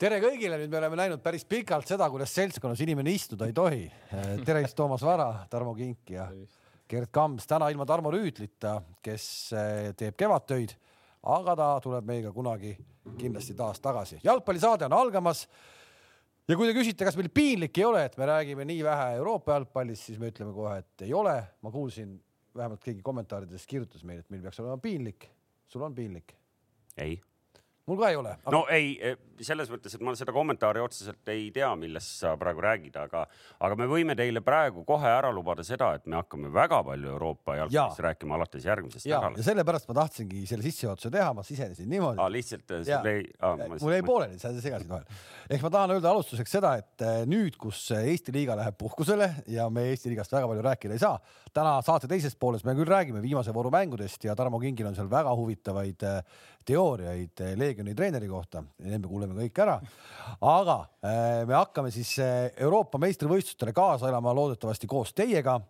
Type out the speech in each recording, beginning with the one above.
tere kõigile, nüüd me oleme näinud päris pikalt seda, kuidas seltskonnas inimene istuda ei tohi. tervist, Toomas Vara, Tarmo Kink ja Gerd Kams täna ilma Tarmo Rüütlita, kes eh, teeb kevadtöid, aga ta tuleb meiega kunagi kindlasti taas tagasi. jalgpallisaade on algamas. ja kui te küsite, kas meil piinlik ei ole, et me räägime nii vähe Euroopa jalgpallist, siis me ütleme kohe, et ei ole. ma kuulsin, vähemalt keegi kommentaarides kirjutas meile, et meil peaks olema piinlik. sul on piinlik? ei mul ka ei ole aga.... no ei, eh, selles mõttes, et ma seda kommentaari otseselt ei tea, millest sa praegu räägid, aga, aga me võime teile praegu kohe ära lubada seda, et me hakkame väga palju Euroopa jalgpallist rääkima alates järgmisest ja, nädalast. ja sellepärast ma tahtsingi selle sissejuhatuse teha, ma sisenesin niimoodi. lihtsalt eh, sul ei ah,. mul jäi pooleli, sa segasid vahele. ehk ma tahan öelda alustuseks seda, et eh, nüüd, kus Eesti liiga läheb puhkusele ja me Eesti liigast väga palju rääkida ei saa, täna saate teises pooles me küll räägime viimase vooru mängudest ja Tarmo Kingil on seal väga huvitavaid teooriaid Leegioni treeneri kohta, need me kuuleme kõik ära. aga äh, me hakkame siis äh, Euroopa meistrivõistlustele kaasa elama loodetavasti koos teiega.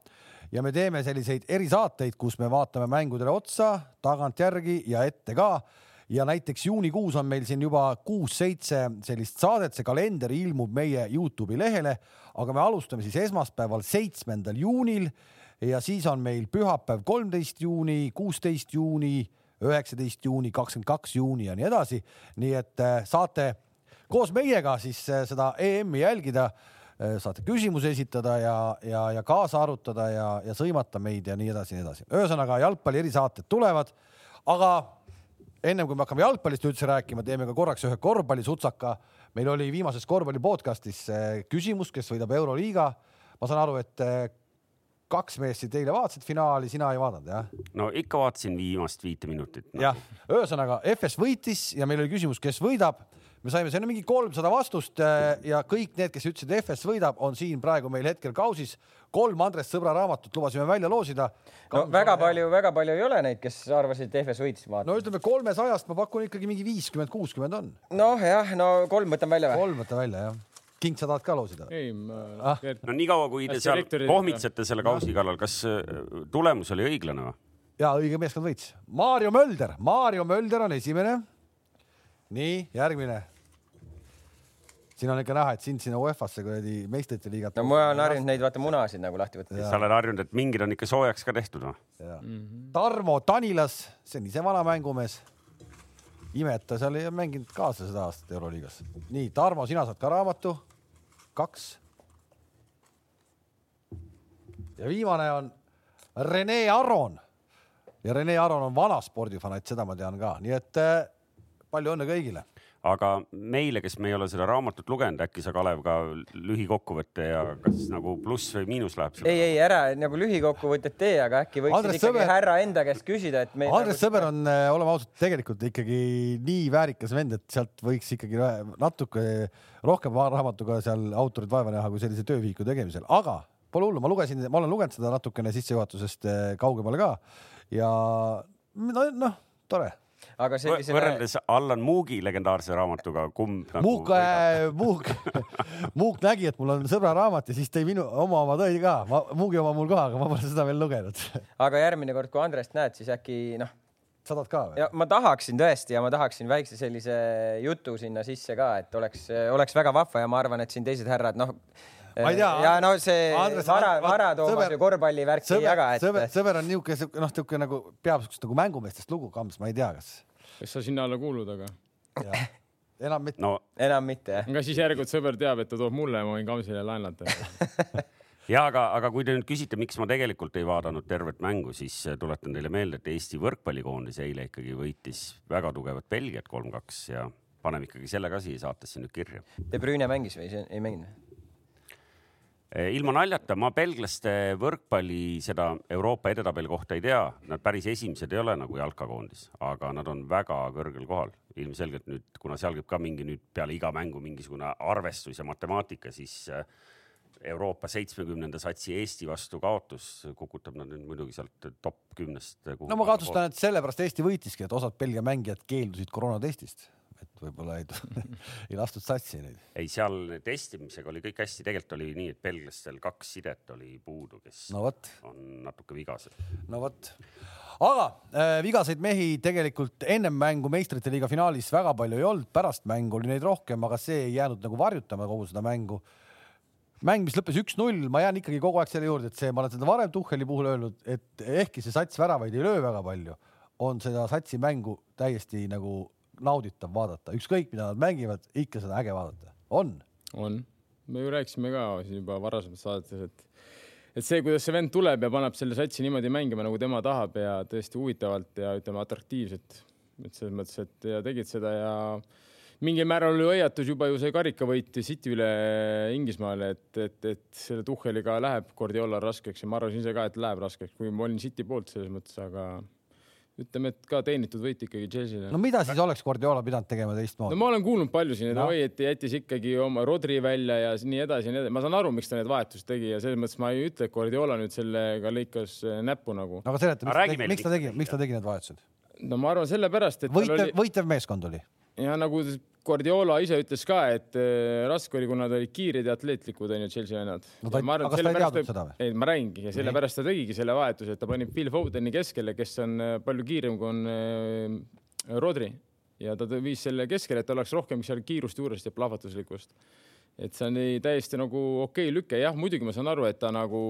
Ja me teeme selliseid erisaateid, kus me vaatame mängudele otsa tagantjärgi ja ette ka. Ja näiteks juunikuus on meil siin juba kuus-seitse sellist saadet, see kalender ilmub meie Youtube'i lehele, aga me alustame siis esmaspäeval, seitsmendal juunil. Ja siis on meil pühapäev, kolmteist juuni, kuusteist juuni üheksateist juuni, kakskümmend kaks juuni ja nii edasi. nii et äh, saate koos meiega siis äh, seda EM-i jälgida, äh, saate küsimusi esitada ja, ja, ja kaasa arutada ja, ja sõimata meid ja nii edasi ja nii edasi. ühesõnaga jalgpalli erisaated tulevad, aga ennem kui me hakkame jalgpallist üldse rääkima, teeme ka korraks ühe korvpallisutsaka. meil oli viimases korvpalli podcastis küsimus, kes võidab Euroliiga. ma saan aru, et kaks meest siit eile vaatasid finaali, sina ei vaadanud, jah? no ikka vaatasin viimast viite minutit no.. jah, ühesõnaga FS võitis ja meil oli küsimus, kes võidab. me saime sinna mingi kolmsada vastust äh, ja kõik need, kes ütlesid, FS võidab, on siin praegu meil hetkel kausis. kolm Andres Sõbra raamatut lubasime välja loosida. no väga palju, väga palju ei ole neid, kes arvasid, et FS võitis. no ütleme kolmesajast ma pakun ikkagi mingi viiskümmend, kuuskümmend on. noh, jah, no kolm võtan välja või? kolm võtan välja, jah King, sa tahad ka loosida? ei, ma ah.. no niikaua, kui te seal pohmitsete selle kausi kallal, kas äh, tulemus oli õiglane või? ja õige meeskond võitis. Maarjo Mölder, Maarjo Mölder on esimene. nii, järgmine. siin on ikka näha, et sind sinna UEFA-sse kuradi meistrite liigat. no ma olen harjunud neid vaata munasid nagu lahti võtta. sa oled harjunud, et mingid on ikka soojaks ka tehtud või? Mm -hmm. Tarmo Tanilas, see on ise vana mängumees ime, et ta seal ei mänginud kaasa seda aastat Euroliigas. nii, Tarmo, sina saad ka raamatu, kaks. ja viimane on Rene Aron. ja Rene Aron on vana spordifanatt, seda ma tean ka, nii et äh, palju õnne kõigile aga meile, kes me ei ole seda raamatut lugenud, äkki sa, Kalev, ka lühikokkuvõtte ja kas nagu pluss või miinus läheb? ei, ei ära nagu lühikokkuvõtet tee, aga äkki võiksid Andres ikkagi Sõber... härra enda käest küsida, et me. Andres nagu... Sõber on, äh, oleme ausad, tegelikult ikkagi nii väärikas vend, et sealt võiks ikkagi natuke rohkem raamatuga seal autorid vaeva näha kui sellise töövihiku tegemisel, aga pole hullu, ma lugesin, ma olen lugenud seda natukene sissejuhatusest äh, kaugemale ka ja noh no,, tore aga sellisena. võrreldes Allan Muugi legendaarse raamatuga, kumb nagu? Muuk äh,, Muuk Muuk nägi, et mul on sõbra raamat ja siis tõi minu oma oma tõi ka, Muugi oma mul ka, aga ma pole seda veel lugenud. aga järgmine kord, kui Andrest näed, siis äkki noh saadad ka või? ja ma tahaksin tõesti ja ma tahaksin väikse sellise jutu sinna sisse ka, et oleks, oleks väga vahva ja ma arvan, et siin teised härrad, noh. Ma ei tea. ja no see Andres, vara, vara Toomas ju korvpallivärki ei jaga, et. sõber, sõber on niisugune, noh, niisugune nagu peab siukest nagu mängumeestest lugu kams, ma ei tea, kas kas sa sinna alla kuulud, aga? enam mitte no.. enam mitte, jah. aga siis järelikult sõber teab, et ta toob mulle ja ma võin Kamsile laenata ja aga, aga kui te nüüd küsite, miks ma tegelikult ei vaadanud tervet mängu, siis äh, tuletan teile meelde, et Eesti võrkpallikoondis eile ikkagi võitis väga tugevat Belgiat kolm-kaks ja paneme ikkagi selle ka siia saatesse nüüd kirja. De Bruyne mängis või ei mänginud? Eh, ilma naljata, ma belglaste võrkpalli seda Euroopa edetabeli kohta ei tea, nad päris esimesed ei ole nagu jalkakoondis, aga nad on väga kõrgel kohal. ilmselgelt nüüd, kuna seal käib ka mingi nüüd peale iga mängu mingisugune arvestus ja matemaatika, siis eh, Euroopa seitsmekümnenda satsi Eesti vastu kaotus kukutab nad nüüd muidugi sealt top kümnest. no ma kahtlustan, et sellepärast Eesti võitiski, et osad Belgia mängijad keeldusid koroonatestist et võib-olla ei, ei lastud satsi neid. ei, seal testimisega oli kõik hästi, tegelikult oli nii, et belglastel kaks sidet oli puudu, kes no, on natuke vigased. no vot, aga äh, vigaseid mehi tegelikult ennem mängu meistrite liiga finaalis väga palju ei olnud, pärast mängu oli neid rohkem, aga see ei jäänud nagu varjutama kogu seda mängu. mäng, mis lõppes üks-null, ma jään ikkagi kogu aeg selle juurde, et see, ma olen seda varem Tuhheli puhul öelnud, et ehkki see sats väravaid ei löö väga palju, on seda satsi mängu täiesti nagu nauditav vaadata, ükskõik mida nad mängivad, ikka seda äge vaadata, on. on, me ju rääkisime ka siin juba varasemates saadetes, et et see, kuidas see vend tuleb ja paneb selle satsi niimoodi mängima, nagu tema tahab ja tõesti huvitavalt ja ütleme atraktiivselt. et selles mõttes, et ja tegid seda ja mingil määral oli hoiatus juba ju see karikavõit City üle Inglismaale, et, et, et selle Tuhheliga läheb Guardiola raskeks ja ma arvasin ise ka, et läheb raskeks, kui ma olin City poolt selles mõttes, aga ütleme, et ka teenitud võit ikkagi Chelsea'le. no mida siis oleks Guardiola pidanud tegema teistmoodi? no ma olen kuulnud palju siin, et No. oi, et jättis ikkagi oma Rodri välja ja nii edasi ja nii edasi. ma saan aru, miks ta need vahetusi tegi ja selles mõttes ma ei ütle, et Guardiola nüüd sellega lõikas näppu nagu. no aga seleta, miks, ta tegi- miks ta tegi need vahetused? No ma arvan sellepärast, et võitev oli..., võitev meeskond oli. ja nagu Guardiola ise ütles ka, et äh, raske oli, kuna nad olid kiired ja atleetlikud, onju, Chelsea vennad. No ta ei- aga ta ei teadnud seda või? ei, ma räägingi ja sellepärast ta tegigi selle vahetuse, et ta pani Phil Fodeni keskele, kes on äh, palju kiirem kui on äh, Rodri ja ta viis selle keskele, et oleks rohkem seal kiirust juurest ja plahvatuslikkust. et see on nii täiesti nagu okei lüke, jah, muidugi ma saan aru, et ta nagu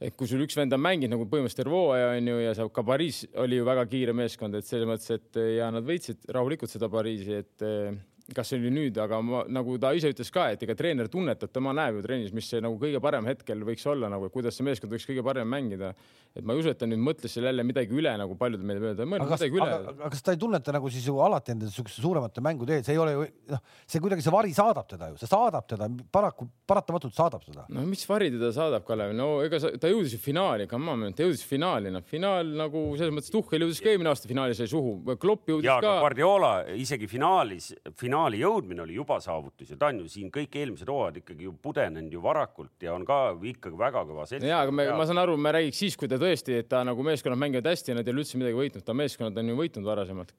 et kui sul üks vend on mänginud nagu põhimõtteliselt hooaja onju ja sa ka Pariis oli ju väga kiire meeskond, et selles mõttes, et ja nad võitsid rahulikult seda Pariisi, et eh, kas see oli nüüd, aga ma, nagu ta ise ütles ka, et ega treener tunnetab, tema näeb ju trennis, mis see nagu kõige parem hetkel võiks olla nagu, kuidas see meeskond võiks kõige parem mängida. et ma ei usu, et ta nüüd mõtles seal jälle midagi üle, nagu paljud meile öeldavad, mõelnud kas, midagi üle aga, aga kas ta ei tunneta nagu siis ju alati nende siukeste suuremate mängude eel, see ei ole ju noh, see kuidagi see vari saadab teda ju, see saadab teda paraku, paratamatult saadab seda. no mis vari teda saadab, Kalev, no ega sa, ta jõudis ju finaali, come on, ta jõudis finaali, noh, finaal nagu selles mõttes Tuhhel jõudis ka eelmine aasta finaali sai suhu, Klopp jõudis ja ka Guardiola isegi finaalis, finaali jõudmine oli juba saavutus ja ta on ju siin kõik eelmised hooajad ikkagi ju pudenenud ju varakult ja on ka ikkagi väga kõva selts. ja, aga me, ma saan aru, me räägiks siis, kui ta tõesti, et ta nagu meeskonnad mängivad hästi ja nad ei ole üldse midagi võitnud, ta meeskonnad on ju võitnud varasemalt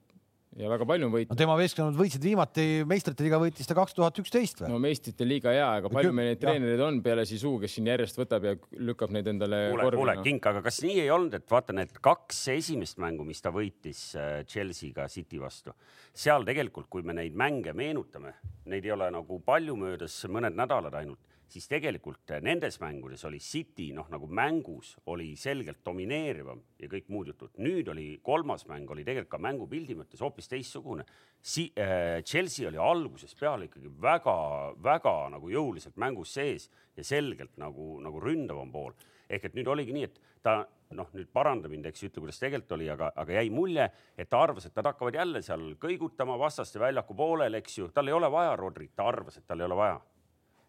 ja väga palju on no võitnud. tema meeskonnad võitsid viimati meistrite liiga võitis ta kaks tuhat üksteist või? no meistrite liiga ja, aga palju meil neid treenereid on peale Sisu, kes siin järjest võtab ja lükkab neid endale kuule, kuule, korvi. Kink, aga kas nii ei olnud, et vaata need kaks esimest mängu, mis ta võitis äh, Chelsea'ga City vastu, seal tegelikult, kui me neid mänge meenutame, neid ei ole nagu palju möödas, mõned nädalad ainult, siis tegelikult äh, nendes mängudes oli City noh, nagu mängus oli selgelt domineerivam ja kõik muud jutud. nüüd oli kolmas mäng oli tegelikult ka mängupildi mõttes hoopis teistsugune si. Äh, Chelsea oli algusest peale ikkagi väga-väga nagu jõuliselt mängus sees ja selgelt nagu, nagu ründavam pool ehk et nüüd oligi nii, et ta noh, nüüd paranda mind, eks ju, ütle, kuidas tegelikult oli, aga, aga jäi mulje, et ta arvas, et nad hakkavad jälle seal kõigutama vastaste väljaku poolel, eks ju, tal ei ole vaja Rodrit, ta arvas, et tal ei ole vaja.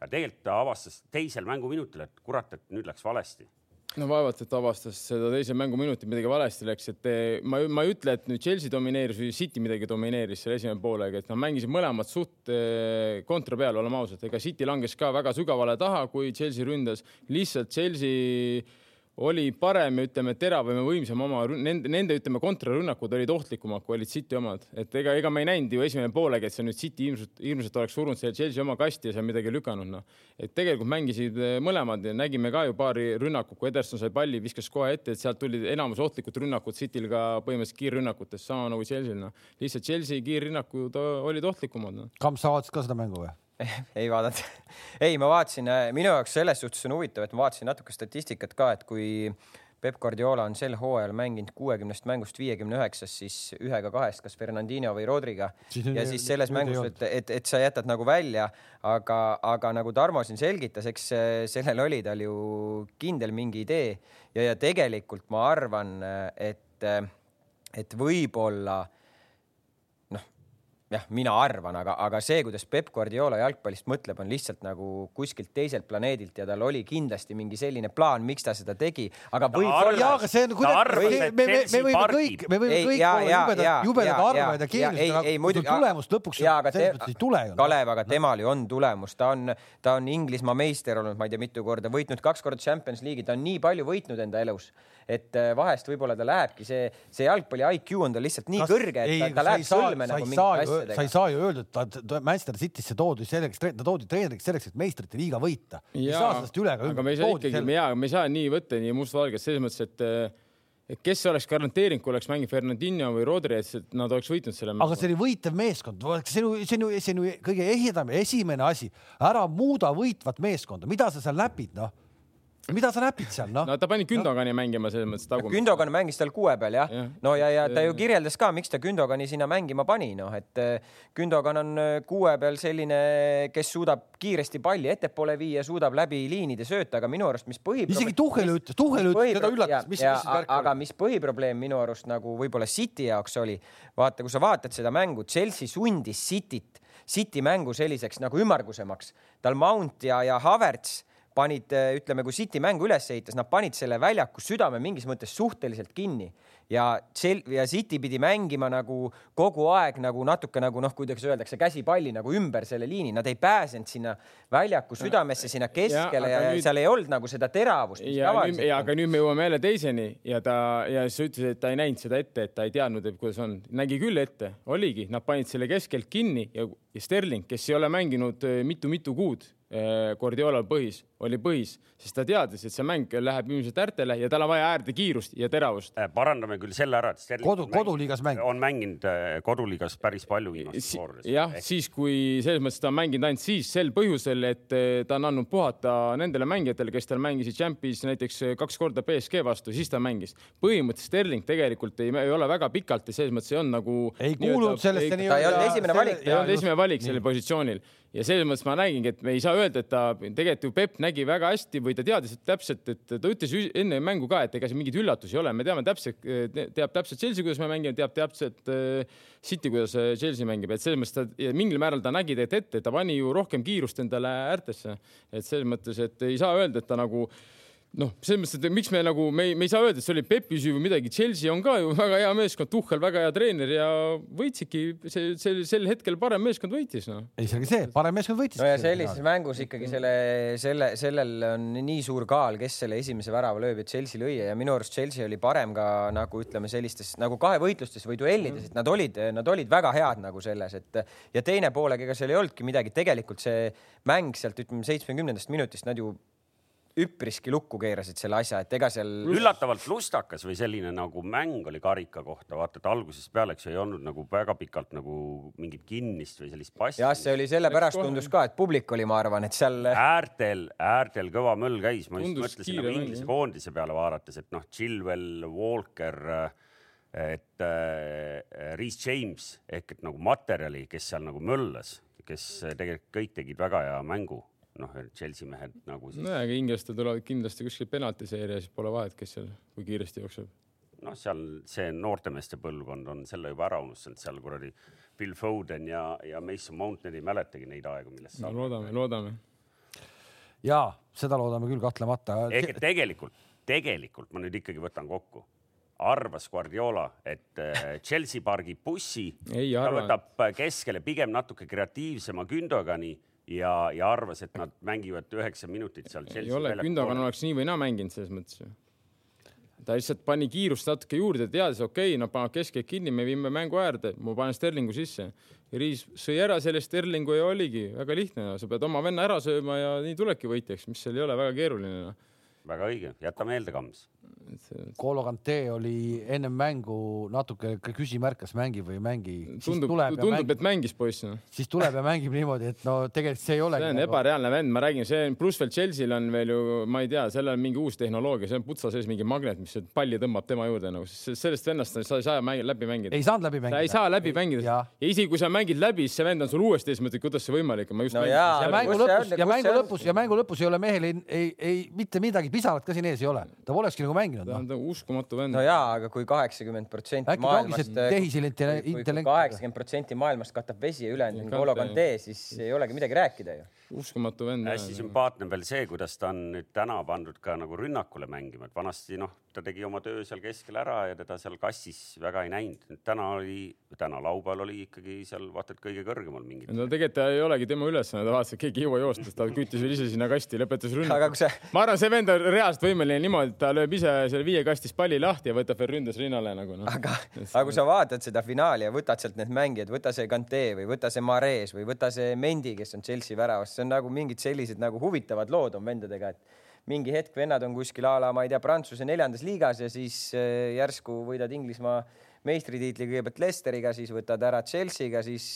Ja tegelikult ta avastas teisel mänguminutil, et kurat, et nüüd läks valesti. no vaevalt, et avastas seda teise mänguminutit midagi valesti läks, et eh, ma, ma ei ütle, et nüüd Chelsea domineeris või City midagi domineeris selle esimene poolega, et nad mängisid mõlemad suht eh, kontra peal, oleme ausad, ega City langes ka väga sügavale taha, kui Chelsea ründas, lihtsalt Chelsea oli parem ja ütleme, teravam ja võimsam oma, nende, nende ütleme kontrarünnakud olid ohtlikumad, kui olid City omad, et ega, ega me ei näinud ju esimene poolega, et see nüüd City ilmselt, ilmselt oleks surunud selle Chelsea oma kasti ja seal midagi lükanud, noh. et tegelikult mängisid eh, mõlemad ja nägime ka ju paari rünnakut, kui Ederson sai palli, viskas kohe ette, et sealt tulid enamus ohtlikud rünnakud Cityl ka põhimõtteliselt kiirrünnakutest, sama nagu Chelsea'l, noh. lihtsalt Chelsea kiirrünnakud olid ohtlikumad, noh. Kamp, sa vaatasid ka seda mängu või? ei vaadanud. ei, ma vaatasin, minu jaoks selles suhtes on huvitav, et ma vaatasin natuke statistikat ka, et kui Peep Guardiola on sel hooajal mänginud kuuekümnest mängust viiekümne üheksas, siis ühega kahest, kas Fernandino või Rodriga. Ja siis selles mängus, et, et, et sa jätad nagu välja, aga, aga nagu Tarmo siin selgitas, eks eh, sellel oli tal ju kindel mingi idee. Ja, ja tegelikult ma arvan, et, et võib-olla noh, jah, mina arvan, aga, aga see, kuidas Peep Guardiola jalgpallist mõtleb, on lihtsalt nagu kuskilt teiselt planeedilt ja tal oli kindlasti mingi selline plaan, miks ta seda tegi, aga arvas- võib-olla jaa, aga see on kuidagi, me, me, me võime pargib. kõik, me võime Ei, kõik olla jaa,, jubedad jaa, arvajad ja ei, aga tulemust lõpuks jaa, aga selles mõttes ei tule ju. noh. Kalev, aga temal ju on tulemus, ta on, ta on Inglismaa meister olnud, ma ei tea, mitu korda, võitnud kaks korda Champions League'i, ta on nii palju võitnud enda elus, et äh, vahest võib-olla ta lähebki see, see jalgpalli IQ on tal lihtsalt nii Kas- kõrge, et ei, ta, ta läheb ei saa- sõlme sa nagu mingite ju- sa ei asjadega. saa ju öelda, et ta, ta Manchester City'sse toodi selleks, ta toodi treeneriks selleks, et meistrite liiga võita. ei saa sellest üle ka aga me ei saa ikkagi, me ei saa nii võtta nii mustvalgelt selles mõttes, et et kes oleks garanteerinud, kui oleks mänginud Fernandinho või Rodri, et nad oleks võitnud selle aga see oli võitev meeskond, see on ju, see on ju, see on ju kõige ehedam, esimene asi, ära muuda võitvat meeskonda, mida sa seal näpid, noh mida sa näpid seal, noh? no ta pani Gündogani no. mängima selles mõttes tagumik. Gündogan mängis tal kuue peal jah ja. no ja, ja ta ju kirjeldas ka, miks ta Gündogani sinna mängima pani, noh, et äh, Gündogan on äh, kuue peal selline, kes suudab kiiresti palli ettepoole viia, suudab läbi liinide sööta, aga minu arust, mis põhi. isegi Tuhhel ütles, Tuhhel ütles, teda üllatas, mis, mis värk aga mis põhiprobleem minu arust nagu võib-olla City jaoks oli, vaata, kui sa vaatad seda mängu, Chelsea sundis Cityt, City mängu selliseks nagu ümmargusemaks, tal Mount ja, ja Havertz panid, eh, ütleme, kui City mängu üles ehitas, nad panid selle väljaku südame mingis mõttes suhteliselt kinni. Ja Chel- ja City pidi mängima nagu kogu aeg nagu natuke nagu noh, kuidas öeldakse, käsipalli nagu ümber selle liini, nad ei pääsenud sinna väljaku südamesse, sinna keskele ja, ja nüüd... seal ei olnud nagu seda teravust. ja, ja aga nüüd me jõuame jälle teiseni ja ta ja siis sa ütlesid, et ta ei näinud seda ette, et ta ei teadnud, et kuidas on, nägi küll ette, oligi, nad panid selle keskelt kinni ja, ja Sterling, kes ei ole mänginud eh, mitu-mitu kuud Guardiolal põhis, oli põhis, sest ta teadis, et see mäng läheb ilmselt äärtele ja tal on vaja äärde kiirust ja teravust. Eh, parandame küll selle ära, et Sterling kodu, koduliigas mäng. on mänginud eh, koduliigas päris palju viimastes si voorudes. jah Ehk..., siis kui selles mõttes ta on mänginud ainult siis sel põhjusel, et ta on andnud puhata nendele mängijatele, kes tal mängisid Champion's näiteks kaks korda BSG vastu, siis ta mängis. põhimõtteliselt Sterling tegelikult ei, ei ole väga pikalt ja selles mõttes see on nagu. ei kuulunud sellesse nii-öelda. ta ei olnud esimene valik. ta ei olnud esimene valik sellel positsioonil ja selles mõttes ma nägingi, et me ei saa öelda, et ta tegelikult ju Peep nägi väga hästi või ta teadis täpselt, et ta ütles enne mängu ka, et ega siin mingeid üllatusi ei ole, me teame täpselt, teab täpselt Chelsea, kuidas me mängime, teab täpselt äh, City, kuidas äh, Chelsea mängib, et selles mõttes ta mingil määral ta nägi tegelikult ette, ta pani ju rohkem kiirust endale äärtesse, et selles mõttes, et ei saa öelda, et ta nagu noh, selles mõttes, et miks me nagu, me ei, me ei saa öelda, et see oli Pepi süü või midagi. Chelsea on ka ju väga hea meeskond, Tuhhel väga hea treener ja võitsidki see, sel, sel hetkel parem meeskond võitis no.. ei, see ongi see, parem meeskond võitis. no ja sellises see, mängus ikkagi selle, selle, sellel on nii suur kaal, kes selle esimese värava lööb, et Chelsea lõi ja minu arust Chelsea oli parem ka nagu ütleme, sellistes nagu kahevõitlustes või duellides, et nad olid, nad olid väga head nagu selles, et ja teine poolega, ega seal ei olnudki midagi, tegelikult see mäng sealt ütleme seitsmekümnendast minutist nad ju üpriski lukku keerasid selle asja, et ega seal. üllatavalt lustakas või selline nagu mäng oli karika kohta, vaata, et algusest peale, eks ju, ei olnud nagu väga pikalt nagu mingit kinnist või sellist passi. jah, see oli sellepärast tundus ka, et publik oli, ma arvan, et seal. äärtel, äärtel kõva möll käis, ma just mõtlesin nagu Inglise koondise peale vaadates, et noh, Chilwell, Walker et äh, Reese James ehk et nagu materjali, kes seal nagu möllas, kes tegelikult kõik tegid väga hea mängu noh, Chelsea mehed nagu siis. nojah, aga inglased tulevad kindlasti kuskil penaltiseeria, siis pole vahet, kes seal, kui kiiresti jookseb. noh, seal see noortemeeste põlvkond on selle juba ära unustanud, seal kuradi Bill Foden ja, ja Mason Mount, need ei mäletagi neid aegu, millest no, loodame, loodame. ja seda loodame küll kahtlemata. ehk et tegelikult, tegelikult ma nüüd ikkagi võtan kokku arvas Guardiola, et äh, Chelsea pargib bussi, ta võtab keskele pigem natuke kreatiivsema Gündogani ja, ja arvas, et nad mängivad üheksa minutit seal. ei ole, Gündogan oleks nii või naa mänginud selles mõttes ju. ta lihtsalt pani kiirust natuke juurde, teadis, okei okay,, nad panevad keskelt kinni, me viime mängu äärde, ma panen Sterlingu sisse. Riis sõi ära selle Sterlingu ja oligi väga lihtne sa pead oma venna ära sööma ja nii tulebki võitjaks, mis seal ei ole väga keeruline no.. väga õige, jäta meelde, Kams Kolo Kante oli ennem mängu natuke küsimärk, kas mängib või ei mängi. tundub, tundub, mängib, et mängis poiss no.. siis tuleb ja mängib niimoodi, et no tegelikult see ei olegi. see on nagu... ebareaalne vend, ma räägin, see pluss veel Chelsea'l on veel ju, ma ei tea, seal on mingi uus tehnoloogia, see on putsa sees mingi magnet, mis palli tõmbab tema juurde nagu, sellest vennast sa ei saa mängi, läbi mängida. ei saanud läbi mängida. ei saa läbi mängida ja, ja isegi kui sa mängid läbi, siis see vend on sul uuesti ees, mõtled, kuidas see võimalik on. No ja, ja mängu lõpus ja mängu lõpus ja mängu lõpus ei ole mehel ei, ei, ei mitte midagi, pisarat ka siin ees ei ole, ta polekski nagu mänginud. ta on uskumatu uskumatu vend. no jaa, aga kui kaheksakümmend protsenti maailmast, kaheksakümmend protsenti maailmast katab vesi ja ülejäänud on N'Golo Kante, siis ei olegi midagi rääkida ju uskumatu vend. hästi sümpaatne veel see, kuidas ta on nüüd täna pandud ka nagu rünnakule mängima, et vanasti noh, ta tegi oma töö seal keskel ära ja teda seal kassis väga ei näinud. nüüd täna oli, täna laupäeval oli ikkagi seal vaata et kõige kõrgemal mingi. no tegelikult ei olegi tema ülesanne, ta vaatas, et keegi ei jõua joosta, ta küttis veel ise sinna kasti, lõpetas rünnaku. See... ma arvan, see vend on reaalselt võimeline niimoodi, et ta lööb ise seal viie kastis palli lahti ja võtab veel ründes rinnale nagu noh. aga, aga kui sa vaatad seda finaali ja võtad sealt need mängijad, võta see Kante või võta see Mares või võta see Mendi, kes on Chelsea väravas, see on nagu mingid sellised nagu huvitavad lood on vendadega, et mingi hetk vennad on kuskil a la, ma ei tea, Prantsuse neljandas liigas ja siis äh, järsku võidad Inglismaa meistritiitli kõigepealt Leicesteriga, siis võtad ära Chelsea'ga, siis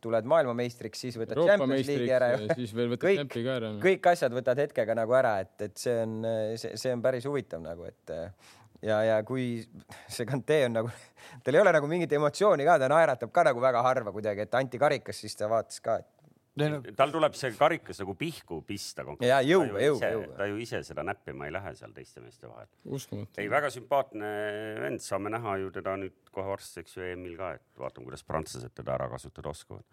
tuled maailmameistriks, siis võtad Euroopa Champions League'i ära siis veel võtad Champi ka ära. noh. kõik asjad võtad hetkega nagu ära, et, et see on, see, see on päris huvitav nagu, et ja, ja kui see Kante on nagu, tal ei ole nagu mingit emotsiooni ka, ta naeratab ka nagu väga harva kuidagi, et anti karikas, siis ta vaatas ka, et tal tuleb see karikas nagu pihku pista. ja jõuga, jõuga, jõuga. ta ju ise seda näppima ei lähe seal teiste meeste vahel. ei, väga sümpaatne vend, saame näha ju teda nüüd kohe varsti, eks ju, EM-il ka, et vaatame, kuidas prantslased teda ära kasutada oskavad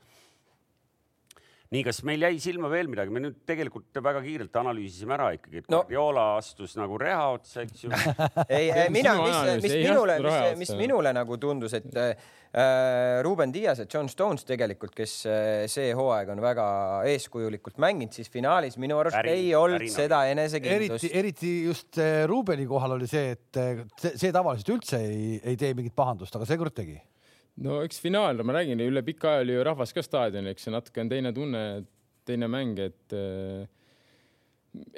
nii, kas meil jäi silma veel midagi, me nüüd tegelikult väga kiirelt analüüsisime ära ikkagi, et no. Guardiola astus nagu reha otsa, eks ju. ei, mina, mis, mis minule, mis, mis minule nagu tundus, et äh, Ruben Dias ja John Stones tegelikult, kes äh, see hooaeg on väga eeskujulikult mänginud, siis finaalis minu arust Ärin, ei olnud Ärin, seda enesekindlust. eriti, eriti just äh, Rubeni kohalkohal oli see, et äh, see, see tavaliselt üldse ei, ei tee mingit pahandust, aga seekord tegi no eks finaal, ma räägin, üle pika aja oli ju rahvas ka staadionil, eks see natuke on teine tunne, teine mäng, et äh,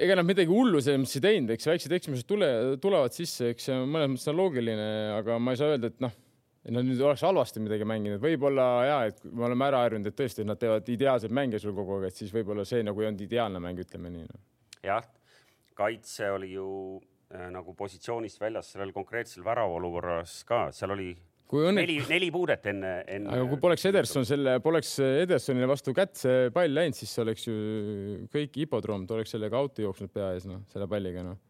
ega nad midagi hullu selles mõttes ei teinud, eks väiksed eksimused tule, tulevad sisse, eks see mõnes mõttes on loogiline, aga ma ei saa öelda, et noh, et nad nüüd oleks halvasti midagi mänginud, võib-olla ja, et me oleme ära harjunud, et tõesti, nad teevad ideaalseid mänge sul kogu aeg, et siis võib-olla see nagu ei olnud ideaalne mäng, ütleme nii no.. jah, kaitse oli ju äh, nagu positsioonist väljas sellel konkreetsel väravaolukorras ka, seal oli kui õnne... neli, neli puudet enne, enne. aga kui poleks Ederson selle, poleks Edersonile vastu kätt see pall läinud, siis oleks ju kõik hipodroom, ta oleks sellega auto jooksnud pea ees, noh, selle palliga, noh.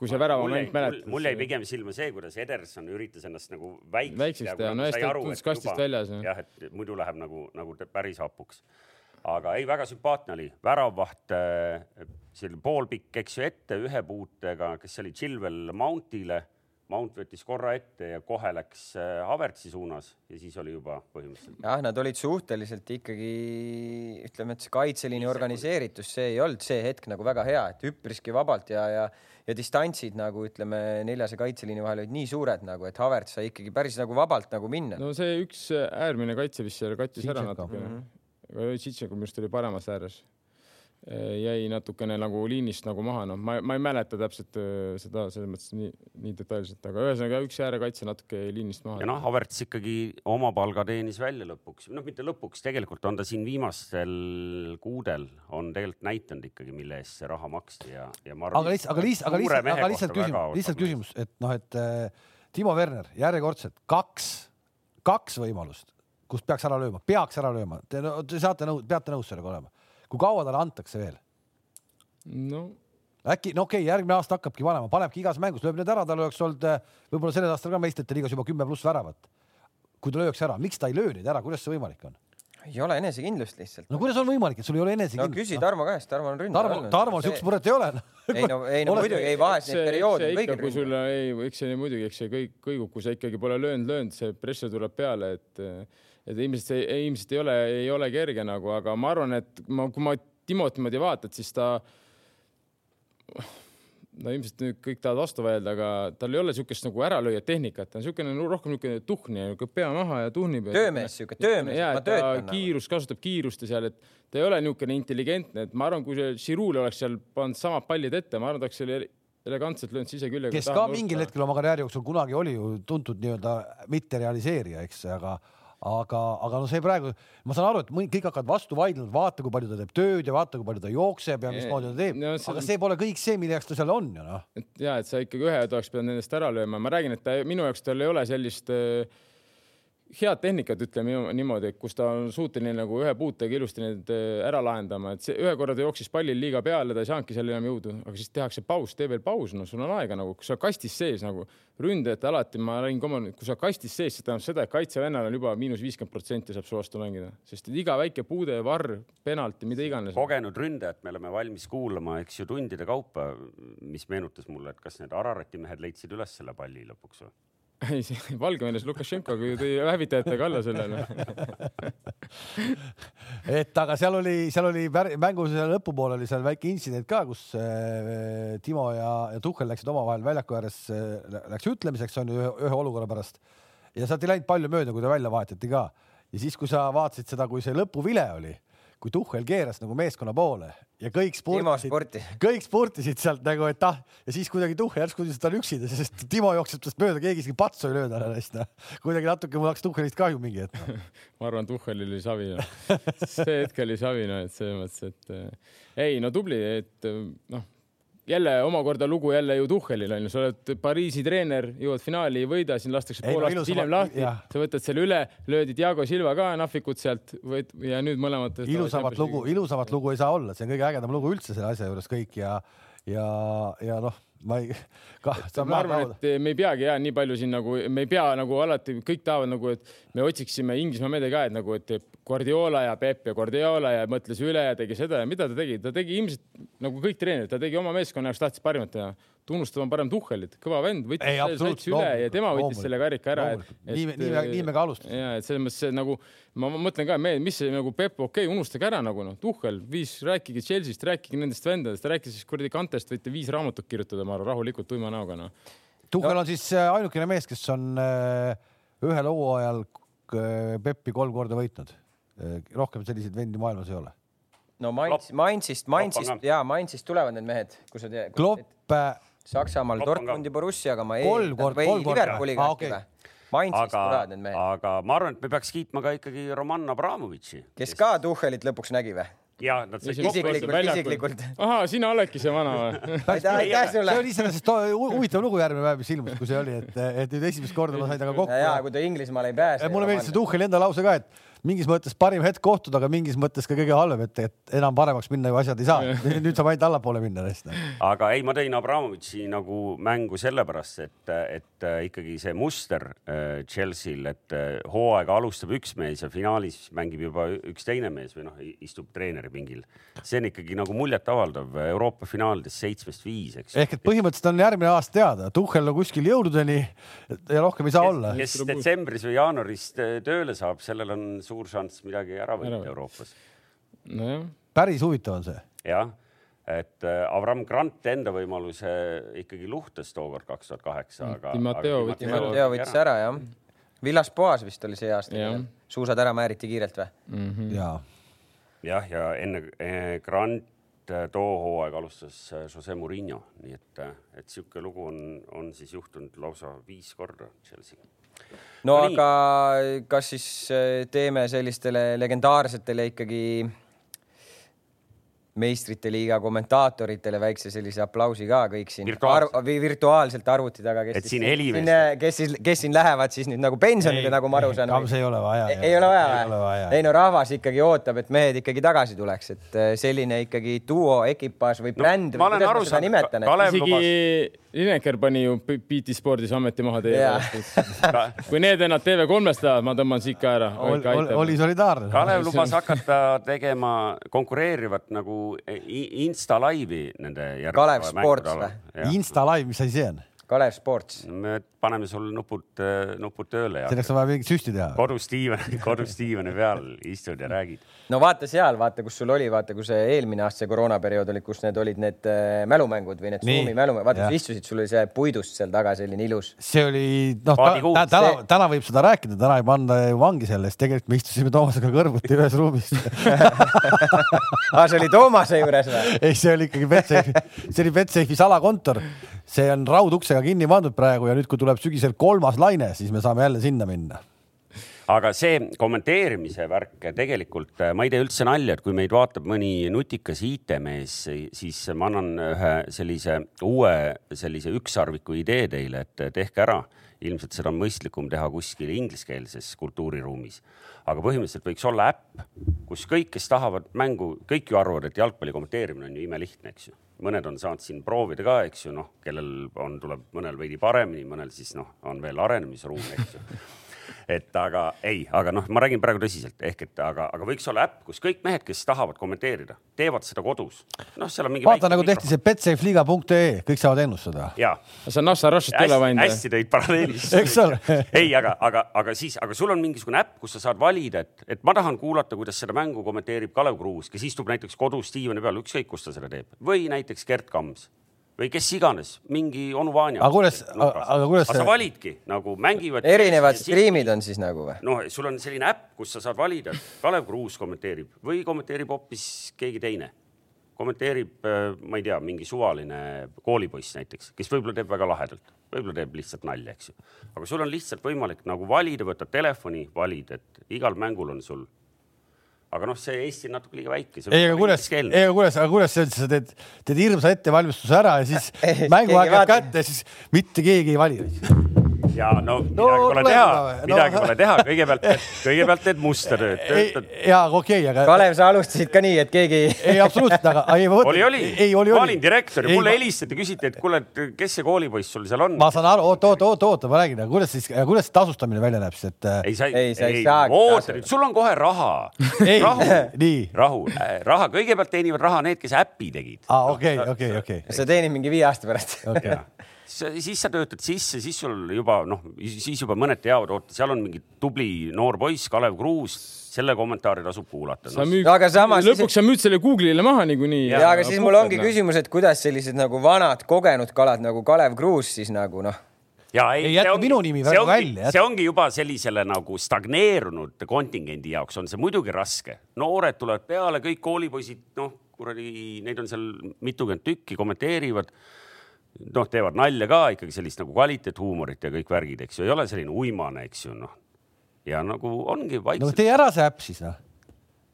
kui see väravamäng mäletad. mul jäi pigem silma see, kuidas Ederson üritas ennast nagu väikseks, väikseks teha, no hästi tundus kastist juba, väljas. jah, et muidu läheb nagu, nagu päris hapuks. aga ei, väga sümpaatne oli, väravvaht, äh, selline poolpikk, eks ju, ette ühe puutega, kes oli Chilwell Mountile Mount võttis korra ette ja kohe läks äh, Havertzi suunas ja siis oli juba põhimõtteliselt. jah, nad olid suhteliselt ikkagi ütleme, et see kaitseliini organiseeritus, see ei olnud see hetk nagu väga hea, et üpriski vabalt ja, ja ja distantsid nagu ütleme neljase kaitseliini vahel olid nii suured nagu, et Havertz sai ikkagi päris nagu vabalt nagu minna. no see üks äärmine kaitse vist seal kattis ära natukene mm. -hmm. Tšitšenko minu arust oli paremas ääres Äh, jäi natukene nagu liinist nagu maha, noh, ma, ma ei mäleta täpselt äh, seda selles mõttes nii, nii detailselt, aga ühesõnaga üks äärekaitse natuke jäi liinist maha. ja noh, Havertz ikkagi oma palga teenis välja lõpuks, noh, mitte lõpuks, tegelikult on ta siin viimastel kuudel on tegelikult näidanud ikkagi, mille eest see raha maksti ja, ja ma arvan. aga lihtsalt, aga lihtsalt, aga lihtsalt, aga lihtsalt küsimus, lihtsalt küsimus, et noh, et äh, Timo Werner järjekordselt kaks, kaks võimalust, kus peaks ära lööma, peaks ära lööma, te, te saate nõu-, peate nõus sellega olema kui kaua talle antakse veel? no äkki, no okei okay,, järgmine aasta hakkabki panema, panebki igas mängus, lööb need ära, tal oleks olnud eh, võib-olla sellel aastal ka meistrite liigas juba kümme pluss väravat. kui ta lööks ära, miks ta ei löö neid ära, kuidas see võimalik on? ei ole enesekindlust lihtsalt. no kuidas on võimalik, et sul ei ole enesekindlust? no küsi Tarmo käest, Tarmo on ründaja Tarmo, Tarmo siukest muret ei ole ei no, ei no muidugi, ei vahest neid perioode on kõigil. kui sul ei, eks see muidugi, eks see kõik kõigub, kui sa ikkagi pole löönud, löönud, see pressure tuleb peale, et et ilmselt see, ilmselt ei ole, ei ole kerge nagu, aga ma arvan, et ma, kui ma Timot niimoodi vaatad, siis ta, no ilmselt nüüd kõik tahavad vastu vaielda, aga tal ei ole niisugust nagu äralööja tehnikat, ta on niisugune rohkem niisugune tuhni, pea maha ja tuhnib. töömees, niisugune töömees. ja, et ta nagu. kiirus, kasutab kiirust ja seal, et ta ei ole niisugune intelligentne, et ma arvan, kui see Žirul oleks seal pannud samad pallid ette, ma arvan, ta oleks selle elegantselt löönud siseküljega. kes ka mingil hetkel oma karjääri jooksul kunagi oli ju tuntud nii-öelda mitterealiseerija, eks, aga aga, aga no see praegu, ma saan aru, et kõik hakkavad vastu vaidlema, vaata, kui palju ta teeb tööd ja vaata, kui palju ta jookseb ja mismoodi ta teeb no,. See... aga see pole kõik see, mille jaoks ta seal on ju noh. et ja, et sa ikkagi ühed oleks pidanud nendest ära lööma, ma räägin, et ta, minu jaoks tal ei ole sellist äh, head tehnikat, ütleme niimoodi, kus ta on suuteline nagu ühe puutega ilusti need äh, ära lahendama, et see ühe korra ta jooksis pallil liiga peale, ta ei saanudki seal enam jõudu, aga siis tehakse paus, tee veel paus, no sul on aega nagu, kui sa kastis sees nagu ründajate alati, ma räägin ka, kui sa kastis sees, see tähendab seda, et kaitsevennal on juba miinus viiskümmend protsenti saab su vastu mängida, sest iga väike puude, varr, penalti, mida iganes. kogenud ründajat me oleme valmis kuulama, eks ju, tundide kaupa, mis meenutas mulle, et kas need Ararati mehed leidsid üles selle palli lõpuks või? Ei, Valgevenes Lukašenko tõi hävitajatega alla sellele. Et aga seal oli, seal oli mängu lõpupoole oli seal väike intsident ka, kus äh, Timo ja, ja Tuhhel läksid omavahel väljaku ääres äh,, läks ütlemiseks on ju ühe, ühe olukorra pärast. Ja sealt ei läinud palju mööda, kui ta välja vahetati ka. Ja siis, kui sa vaatasid seda, kui see lõpuvile oli kui Tuhhel keeras nagu meeskonna poole ja kõik Timo spurtisid sporti., kõik spurtisid sealt nagu, et ah ja siis kuidagi Tuhhel järsku tundis, et ta on üksinda, sest Timo jookseb tast mööda, keegi isegi patsu ei löönud ära neist. kuidagi natuke mul hakkas Tuhhelist kahju mingi hetk no.. ma arvan, Tuhhelil oli savi no.. see hetk oli savi no, et selles mõttes, et äh, ei no tubli, et äh, noh, jälle omakorda lugu jälle ju Tuhhelil on ju, sa oled Pariisi treener, jõuad finaali, ei võida, sind lastakse pool no aastat ilusama- hiljem lahti. sa võtad selle üle, löödi Diego Silva ka nahvikut sealt võid, ja nüüd mõlemad. ilusamat lugu, ilusamat lugu ei saa olla, see on kõige ägedam lugu üldse selle asja juures kõik ja, ja, ja noh, ma ei, kah, ma arvan, et me ei peagi ja nii palju siin nagu, me ei pea nagu alati, kõik tahavad nagu, et me otsiksime Inglismaa meede ka, et nagu, et Guardiola ja Peep ja Guardiola ja mõtles üle ja tegi seda ja mida ta tegi, ta tegi ilmselt nagu kõik treenerid, ta tegi oma meeskonna jaoks tahtis parimat teha. Tunnustama parem Tuhhelit, kõva vend, võttis selle satsi üle ja tema võttis loomulikult, selle karika ära. Nii me- nii me- nii me ka alustasime. ja et selles mõttes see nagu ma mõtlen ka, me, mis see nagu Peep, okei okay,, unustage ära nagu noh, Tuhhel viis, rääkige Chelsea'st, rääkige nendest vendadest, rääkige siis kuradi Kantest, võite viis raamatut kirjutada, ma arvan, rahulikult tuima näoga noh. Tuhhel on siis äh, ainukene mees, kes on äh, ühel hooajal äh, Peppi kolm korda võitnud. rohkem selliseid vendi maailmas ei ole. no Mainz, Mainzist, Mainzist ja Mainzist tulevad need mehed, kus sa tead. Klopp äh, Saksamaal. Dortmundi Borussiaga ma Kolm korda- kolm korda. Liverpooliga äkki okei. või? Mainzist aga tulevad need, mehed, aga ma arvan, et me peaks kiitma ka ikkagi Roman Abramovitši. kes ka Tuhhelit lõpuks nägi või? ja nad said Isiklikult-. Isiklikult- ahaa, sina oledki see vana või? aitäh, aitäh see sulle. oli iseenesest hu- huvitav lugu järgmine päev, mis ilmus, kui see oli, et, et nüüd esimest korda ma sain temaga kokku ja, ja kui ta Inglismaale ei pääse. mulle meeldis see Tuhheli enda lause ka, et mingis mõttes parim hetk kohtuda, aga mingis mõttes ka kõige halvem, et, et enam paremaks minna ju asjad ei saa. nüüd saab ainult allapoole minna neist. aga ei, ma tõin Abramovitši nagu mängu sellepärast, et, et äh, ikkagi see muster äh, Chelsea'l, et äh, hooaega alustab üks mees ja finaalis mängib juba üks teine mees või noh, istub treeneri pingil. see on ikkagi nagu muljetavaldav Euroopa finaalides seitsmest viis, eks. ehk et põhimõtteliselt on järgmine aasta teada, Tuhhel on kuskil jõududeni ja rohkem ei saa olla. kes detsembris või jaanuaris tööle saab, sellel on suur šanss midagi ära Ära võita. Euroopas. nojah, päris huvitav on see. jah, et äh, Avram Grant enda võimaluse ikkagi luhtas tookord kaks tuhat kaheksa, aga. Di Matteo võttis ära jah. Villas Boas vist oli see aasta suusad ära määriti kiirelt või? Mhm. ja jah, ja enne eh, Grant eh, too hooaeg alustas Jose Mourinho, nii et, et sihuke lugu on, on siis juhtunud lausa viis korda Chelsea'ga. No No nii. aga kas siis äh, teeme sellistele legendaarsetele ikkagi meistrite liiga kommentaatoritele väikse sellise aplausi ka kõik siin Virtuaalselt. Arv, või virtuaalselt arvuti taga, kes Et siis siin helimees- siin, kes siis, kes siin lähevad siis nüüd nagu pensionile, nagu ma aru saan. Ei ole vaja. ei ole vaja Ei ole või vaja.? ei no rahvas ikkagi ootab, et mehed ikkagi tagasi tuleks, et äh, selline ikkagi duo, ekipaaž või bränd ma või olen kuidas aru ma seda saanud, nimetan, isegi lubas- Lineker pani ju BT Spordis ameti maha teie pärast. kui need vennad TV3-st tahavad, ma tõmban siit ka ära. oli, oli solidaarne. Kalev lubas hakata tegema konkureerivat nagu Insta laivi nende. Kalev Sports või?? Insta live, mis asi see on? Kalev Sports. me paneme sul nupud, nupud tööle ja selleks on vaja mingit süsti teha. kodus diivani, kodus diivani peal istud ja räägid. no vaata seal, vaata, kus sul oli, vaata, kui see eelmine aasta see koroonaperiood oli, kus need olid need äh, mälumängud või need. Zoomi mälumängud, vaata sa istusid, sul oli see puidust seal taga selline ilus. see oli, noh, täna See-, täna võib seda rääkida, täna ei panda ju vangi selle eest, tegelikult me istusime Toomasega kõrvuti ühes ruumis aa, see oli Toomase juures või? ei, see oli ikkagi Betsafe'i, see oli Betsafe'i salakontor. See on rauduksega kinni pandud praegu ja nüüd, kui tuleb sügisel kolmas laine, siis me saame jälle sinna minna. aga see kommenteerimise värk tegelikult, ma ei tee üldse nalja, et kui meid vaatab mõni nutikas IT-mees, siis ma annan ühe sellise uue sellise ükssarviku idee teile, et tehke ära. ilmselt seda on mõistlikum teha kuskil ingliskeelses kultuuriruumis, aga põhimõtteliselt võiks olla äpp, kus kõik, kes tahavad mängu, kõik ju arvavad, et jalgpalli kommenteerimine on ju imelihtne, eks ju. Mõned on saanud siin proovida ka, eks ju, noh, kellel on, tuleb mõnel veidi paremini, mõnel siis noh, on veel arenemisruumi, eks ju et aga ei, aga noh, ma räägin praegu tõsiselt ehk et aga, aga võiks olla äpp, kus kõik mehed, kes tahavad kommenteerida, teevad seda kodus. noh, seal on mingi. vaata nagu tehti see betsafeliiga.ee, kõik saavad ennustada. ja sa on Nassar Rushit üle hästi, tõid paralleeli. Eks ole. ei, aga, aga, aga siis, aga sul on mingisugune äpp, kus sa saad valida, et, et ma tahan kuulata, kuidas seda mängu kommenteerib Kalev Kruus, kes istub näiteks kodus diivani peal, ükskõik kus ta seda teeb, või näiteks Gerd Kams või kes iganes, mingi onu Vanja. Aga kuidas- aga- kuidas sa validki nagu mängivad. erinevad striimid on siis nagu või? noh, sul on selline äpp, kus sa saad valida, Kalev Kruus kommenteerib või kommenteerib hoopis keegi teine. kommenteerib, ma ei tea, mingi suvaline koolipoiss näiteks, kes võib-olla teeb väga lahedalt, võib-olla teeb lihtsalt nalja, eks ju. aga sul on lihtsalt võimalik nagu valida, võtad telefoni, valid, et igal mängul on sul. Aga noh, see Eesti on natuke liiga väike. ei, aga kuidas, ei, aga kuidas, aga kuidas sa üldse sa teed, teed hirmsa ettevalmistuse ära ja siis jääb vaatab. kätte siis mitte keegi ei vali. Ja no midagi No pole kuule, teha no-, midagi pole teha, kõigepealt, kõigepealt teed musterööd, töötad. jaa, okei, aga Kalev, sa alustasid ka nii, et keegi ei absoluutselt, aga ei, ma mõtlen- oli, oli, ei oli, ma oli olin. direktor ja Ei, mulle ma- helistati, küsiti, et kuule, et kes see koolipoiss sul seal on. ma saan aru, oota, oota, oota, oota, ma räägin, aga kuidas siis, kuidas see tasustamine välja näeb siis, et äh, ei, sa Ei, ei oota nüüd, sul on kohe raha. ei rahu, nii, rahu, raha, kõigepealt teenivad raha need, kes äpi tegid. aa, okei, okei, okei, sa teenid mingi viie aasta pärast. okei. Siis sa töötad sisse, siis sul juba noh, siis juba mõned teavad, oota, seal on mingi tubli noor poiss, Kalev Kruus, selle kommentaari tasub kuulata no,. müüd, aga samas- lõpuks sa müüd selle Google'ile maha niikuinii. ja aga siis mul ongi. küsimus, et kuidas sellised nagu vanad kogenud kalad nagu Kalev Kruus siis nagu noh, ja Ei jätku minu nimi väga ongi, välja, see ongi juba sellisele nagu stagneerunud kontingendi jaoks on see muidugi raske. noored tulevad peale, kõik koolipoisid, noh, kuradi, neid on seal mitukümmend tükki, kommenteerivad. noh, teevad nalja ka ikkagi sellist nagu kvaliteethuumorit ja kõik värgid, eks ju, ei ole selline uimane, eks ju, noh. ja nagu ongi no vaikselt tee ära see äpp siis noh.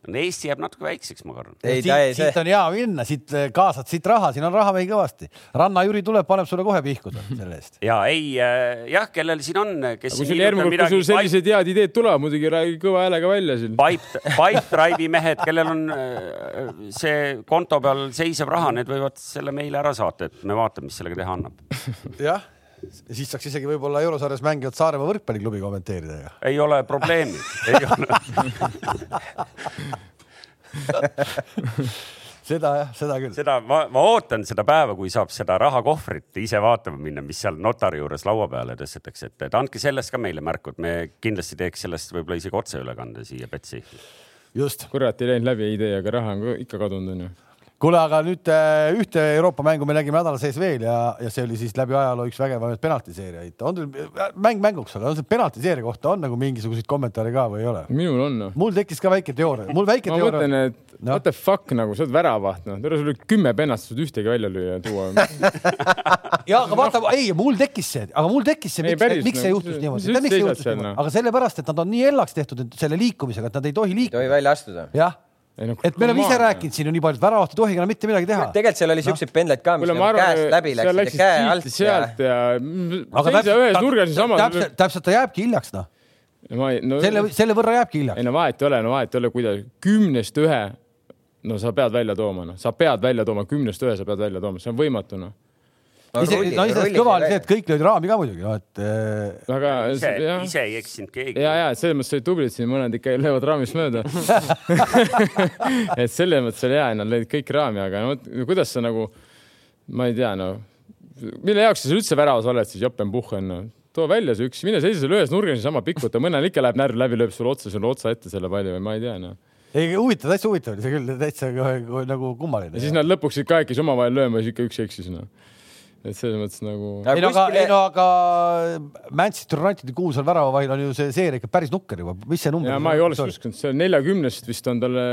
no,, Eesti jääb natuke väikseks, ma kardan. ei siit, ei, siit on hea minna, siit äh, kaasad siit raha, siin on raha meil kõvasti. Ranna-Jüri tuleb, paneb sulle kohe pihku selle eest. ja ei äh,, jah, kellel siin on, kes. kui sul järgmine kord, kui sul sellised head ideed tulevad, muidugi räägi kõva häälega välja siin. Pipe, Pipedrive'i mehed, kellel on äh, see konto peal seisev raha, need võivad selle meile ära saata, et me vaatame, mis sellega teha annab. jah, siis saaks isegi võib-olla eurosarjas mängivat Saaremaa võrkpalliklubi kommenteerida ja. ei ole probleemi, ei ole. seda jah, seda küll. seda ma, ma ootan seda päeva, kui saab seda rahakohvrit ise vaatama minna, mis seal notari juures laua peale tõstetakse, et, et andke sellest ka meile märku, et me kindlasti teeks sellest võib-olla isegi otseülekande siia Betsafe'i. just. kurat, ei läinud läbi idee, aga raha on ka ikka kadunud onju. kuule, aga nüüd äh, ühte Euroopa mängu me nägime nädala sees veel ja, ja see oli siis läbi ajaloo üks vägevamaid penaltiseeriaid. on teil mäng mänguks, aga on see penaltiseeria kohta on nagu mingisuguseid kommentaare ka või ei ole? minul on noh. mul tekkis ka väike teooria, mul väike ma teooria mõtlen, et Noh. what the fuck nagu, sa oled väravaht noh, tere sul oli kümme saad ühtegi välja lüüa ja tuua. ja aga vaata, ei, mul tekkis see, aga mul tekkis see, Ei, miks, miks see no, juhtus niimoodi, noh? aga sellepärast, et nad on nii hellaks tehtud selle liikumisega, et nad ei tohi ei liikuda. tohi välja astuda. jah, Ei, no, et me oleme ise rääkinud siin ju nii palju, et väravat ei tohi enam mitte midagi teha. tegelikult seal oli siukseid pendleid ka, mis nagu käest läbi seal läksid ja käe alt läksid sealt ja aga seisa ühes nurgas niisama. täpselt, täpselt ta jääbki hiljaks noh, ei, no selle, selle võrra jääbki ei hiljaks. no vahet ei ole, no vahet ei ole, kuidas kümnest ühe, no sa pead välja tooma, noh, sa pead välja tooma, kümnest ühe sa pead välja tooma, see on võimatu, noh. ise, no iseenesest kõva oli see, et kõik lõid raami ka muidugi, noh et äh, aga ise, ise ei eksinud keegi. ja, ja selles mõttes olid tublid siin, mõned ikka löövad raamist mööda. et selles mõttes oli hea, et nad lõid kõik raami, aga no kuidas sa nagu, ma ei tea, no mille jaoks sa seal üldse väravas oled siis, jopenpuhhen no., too välja see üks, mine seisa seal ühes nurgas niisama pikuta, mõnel ikka läheb närv läbi, lööb sulle otsa, sulle otsa ette selle palli või ma ei tea noh. ei huvitav, täitsa huvitav oli see küll, täitsa nagu kummaline. ja siis nad lõpuks ikka kahekesi omavahel lööma siis ikka üks eksis noh. Et selles mõttes nagu. ei no aga, ei no aga Manchester Unitedi kuulsal väravavahil on ju see seeria ikka päris nukker juba, mis see number ja ma ei oleks uskunud, see neljakümnest vist on talle,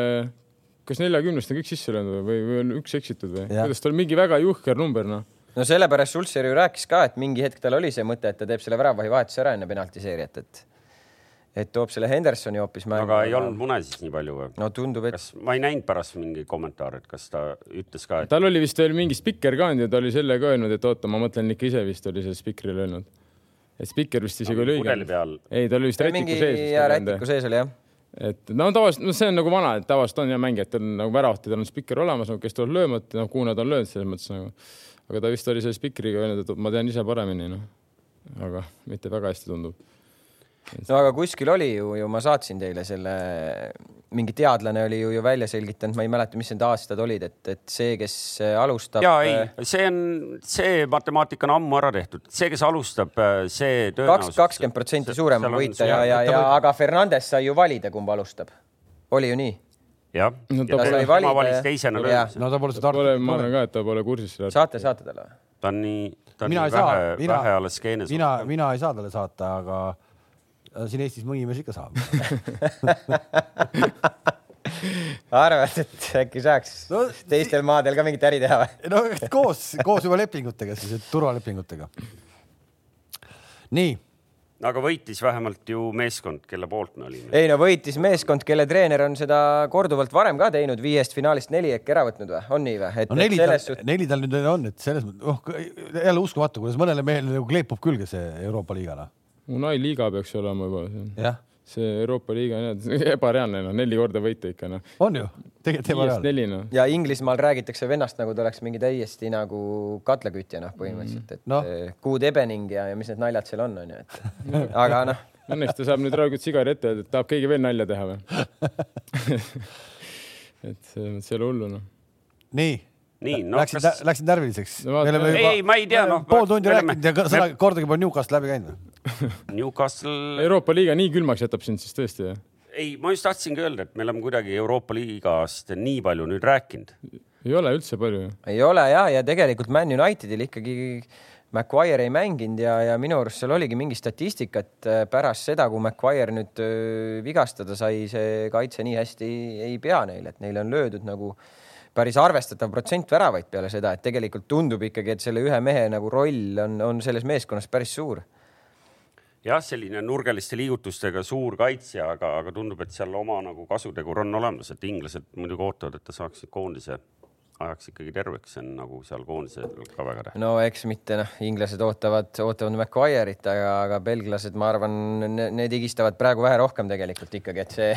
kas neljakümnest on kõik sisse löönud või, või on üks eksitud või? Kuidas tal mingi väga juhker number noh. no sellepärast Sulzer ju rääkis ka, et mingi hetk tal oli see mõte, et ta teeb selle väravavahi vahetuse ära enne penaltiseeriat, et et toob selle Hendersoni hoopis mängu. aga ei olnud mune siis nii palju või? no tundub, et kas ma ei näinud pärast mingi kommentaare, et kas ta ütles ka, et tal oli vist veel mingi spikker ka olnud ja ta oli selle ka öelnud, et oota, ma mõtlen ikka ise vist oli see spikrile öelnud. et spikker vist isegi oli pudeli õige. peal ei, ta oli vist rätiku mingi sees ja vist rätiku. sees oli jah. et no tavaliselt, no see on nagu vana, et tavaliselt on jah mängijatel nagu väravahtidel on spikker olemas, kes tulevad lööma, et noh, kuhu nad on löönud selles mõttes nagu. aga ta vist oli selle spikriga öelnud, et ma tean ise paremini noh. aga mitte väga hästi tundub. No aga kuskil oli ju, ju ma saatsin teile selle, mingi teadlane oli ju, ju välja selgitanud, ma ei mäleta, mis need aastad olid, et, et see, kes alustab. ja ei, see on, see matemaatika on ammu ära tehtud, see, kes alustab, see kaks, tõenäosus. kakskümmend protsenti suurem on võita ja, ja, ja aga Fernandes sai ju valida, kumb alustab. oli ju nii? jah, No ta ja sai valida no ta pole seda Pole, ma arvan ka, et ta pole kursis sellega. saate saata talle või? ta on nii, ta on mina nii ei saa vähe, mina vähe alles skeenes. mina, mina ei saa talle saata, aga äh, siin Eestis mõni mees ikka saab. arvad, et äkki saaks No, teistel maadel ka mingit äri teha või? no koos, koos juba lepingutega siis, et turvalepingutega. nii, aga võitis vähemalt ju meeskond, kelle poolt me olime. ei no võitis meeskond, kelle treener on seda korduvalt varem ka teinud, viiest finaalist neli äkki ära võtnud või, on nii või? et no neli tal selles, suhtes, neli tal nüüd on, et selles mõttes, oh jälle uskumatu, kuidas mõnele mehele nagu kleepub külge see Euroopa liigana. Unai liiga peaks olema juba, jah, see Euroopa liiga on ebareaalne, noh neli korda võita ikka noh. on ju, tegelikult teema viiest reaalne. neli noh. ja Inglismaal räägitakse vennast nagu ta oleks mingi täiesti nagu katlakütja noh, põhimõtteliselt, et no. Good Evening ja, ja mis need naljad seal on, onju, et aga noh, Õnneks ta saab nüüd rahulikult sigari ette öelda, et tahab keegi veel nalja teha või? et selles mõttes ei ole hullu noh. nii, nii, noh, läksid kas, läksid närviliseks No vaata- no,. ei, ei, ma ei tea, noh. pool tundi rääkinud ja ka- sõna, kordagi pole Newcastle läbi käinud või? Newcastle, Euroopa liiga nii külmaks jätab sind siis tõesti jah? ei, ma just tahtsingi öelda, et me oleme kuidagi Euroopa liigast nii palju nüüd rääkinud. ei ole üldse palju ju. ei ole ja, ja tegelikult Man Unitedil ikkagi Maguire ei mänginud ja, ja minu arust seal oligi mingi statistika, et äh, pärast seda, kui Maguire nüüd öö, vigastada sai, see kaitse nii hästi ei pea neil, et neile on löödud nagu päris arvestatav protsent väravaid peale seda, et tegelikult tundub ikkagi, et selle ühe mehe nagu roll on, on selles meeskonnas päris suur. jah, selline nurgeliste liigutustega suur kaitsja, aga, aga tundub, et seal oma nagu kasutegur on olemas, et inglased muidugi ootavad, et ta saaks koondise ajaks ikkagi terveks, see on nagu seal koondisel ka väga tähtis. no eks mitte noh, inglased ootavad, ootavad Maguire'it, aga, aga belglased, ma arvan, need higistavad praegu vähe rohkem tegelikult ikkagi, et see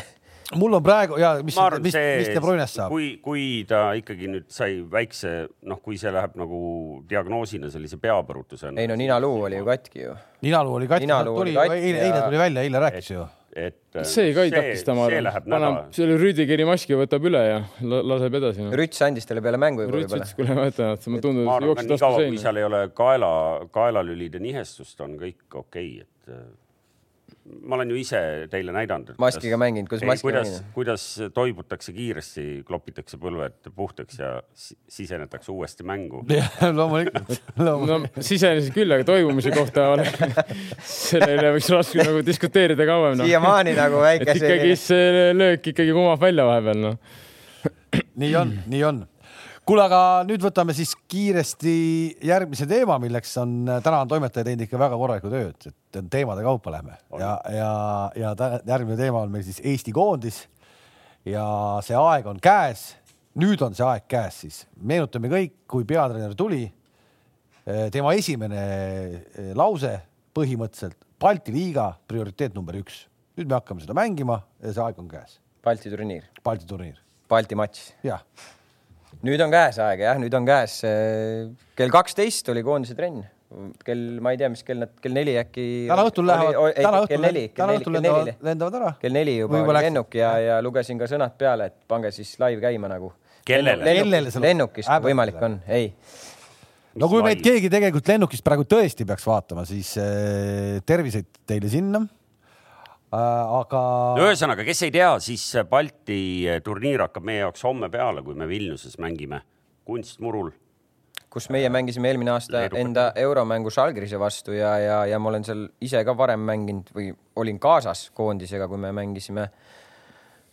mul on praegu ja mis, ma mis, mis De Bruyne'st saab? kui, kui ta ikkagi nüüd sai väikse, noh, kui see läheb nagu diagnoosina sellise peapõrutusena. ei no ninaluu oli ju katki ju. ninaluu oli katki, tuli oli eile, eile ja- tuli välja, eile rääkis ju. et see ka ei takista, ma see arvan paneb nädal, selle Rüdigeri maski võtab üle ja la- laseb edasi no.. Rüts andis talle peale mängu juba Rüts ütles, kuule vaata, et ma tundub, ma et nii vastu kaua, kui seina. seal ei ole kaela, kaelalülide nihestust, on kõik okei okay,, et ma olen ju ise teile näidanud. Maskiga mänginud, kuidas maskiga kuidas mängida?, kuidas toibutakse kiiresti, klopitakse põlved puhtaks ja si- sisenetakse uuesti mängu. loomulikult, loomulikult. no sisenesid küll, aga toimumise kohta ole- selle üle võiks raske nagu diskuteerida kauem noh. siiamaani nagu väike ikkagi see löök ikkagi kumab välja vahepeal noh. nii on, nii on. kuule, aga nüüd võtame siis kiiresti järgmise teema, milleks on, täna on toimetaja teinud ikka väga korralikku tööd, et teemade kaupa lähme ja, ja, ja tä- järgmine teema on meil siis Eesti koondis. ja see aeg on käes. nüüd on see aeg käes siis, meenutame kõik, kui peatreener tuli. tema esimene eh, lause põhimõtteliselt Balti liiga prioriteet number üks. nüüd me hakkame seda mängima ja see aeg on käes, Balti turniir, Balti turniir, Balti matš. jah nüüd on käes aeg jah, nüüd on käes. kell kaksteist oli koondise trenn, kell, ma ei tea, mis kell nad, kell neli äkki. täna õhtul lähevad, täna õhtul täna õhtul lendavad, lendavad ära. kell neli juba oli lennuk ja, ja lugesin ka sõnad peale, et pange siis live käima nagu. Kellele? Lennukist, kui võimalik on, ei. no kui meid keegi tegelikult lennukist praegu tõesti peaks vaatama, siis äh, terviseid teile sinna. Aga ühesõnaga, kes ei tea, siis Balti turniir hakkab meie jaoks homme peale, kui me Vilniuses mängime kunstmurul. kus meie mängisime eelmine aasta Leedukat. enda euromängu Žalgirise vastu ja, ja, ja ma olen seal ise ka varem mänginud või olin kaasas koondisega, kui me mängisime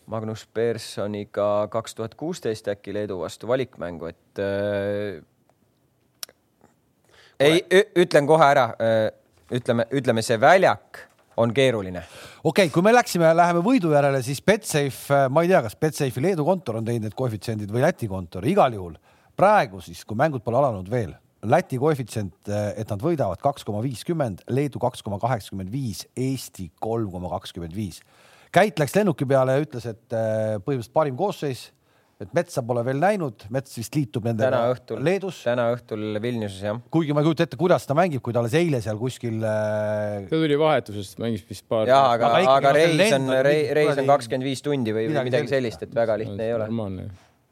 Magnus Personiga kaks tuhat kuusteist äkki Leedu vastu valikmängu, et äh, ei, ütlen kohe ära äh,, ütleme, ütleme see väljak on keeruline. okei okay,, kui me läksime, läheme võidu järele, siis Betsafe, ma ei tea, kas Betsafe'i Leedu kontor on teinud need koefitsiendid või Läti kontor, igal juhul praegu siis, kui mängud pole alanud veel, Läti koefitsient, et nad võidavad kaks koma viiskümmend, Leedu kaks koma kaheksakümmend viis, Eesti kolm koma kakskümmend viis. Käit läks lennuki peale ja ütles, et äh, põhimõtteliselt parim koosseis, et Metsa pole veel näinud, Mets vist liitub täna nendega õhtul, Leedus, täna õhtul Vilniuses jah. kuigi ma ei kujuta ette, kuidas ta mängib, kui ta alles eile seal kuskil äh, ta tuli vahetusest, mängis vist paar. ja aga Aga, aga no reis lend on on, reis on kakskümmend viis tundi või midagi midagi sellist. et väga lihtne ei ole. normaalne.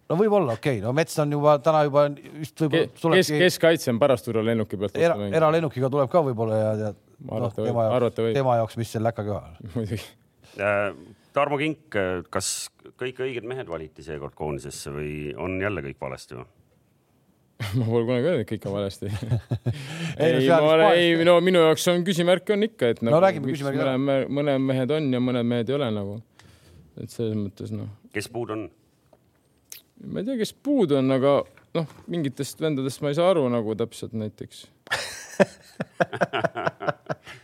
no võib-olla okei okay., no Mets on juba täna juba vist võib-olla kes, keskkaitse on pärast tulla lennuki pealt era, eralennukiga tuleb ka võib-olla ja, ja noh, tema arvata jaoks tema jaoks, mis seal läka köhal. muidugi. Tarmo Kink, kas kõik õiged mehed valiti seekord koondisesse või on jälle kõik valesti või? ma pole kunagi öelnud, et kõik on valesti Ei, no ei, ma ei, no minu jaoks on küsimärk on ikka, et nagu, räägime miks küsimärgid ära. mõned, mehed on ja mõned mehed ei ole nagu. et selles mõttes noh, kes puudu on? ma ei tea, kes puudu on, aga noh, mingitest vendadest ma ei saa aru nagu täpselt näiteks.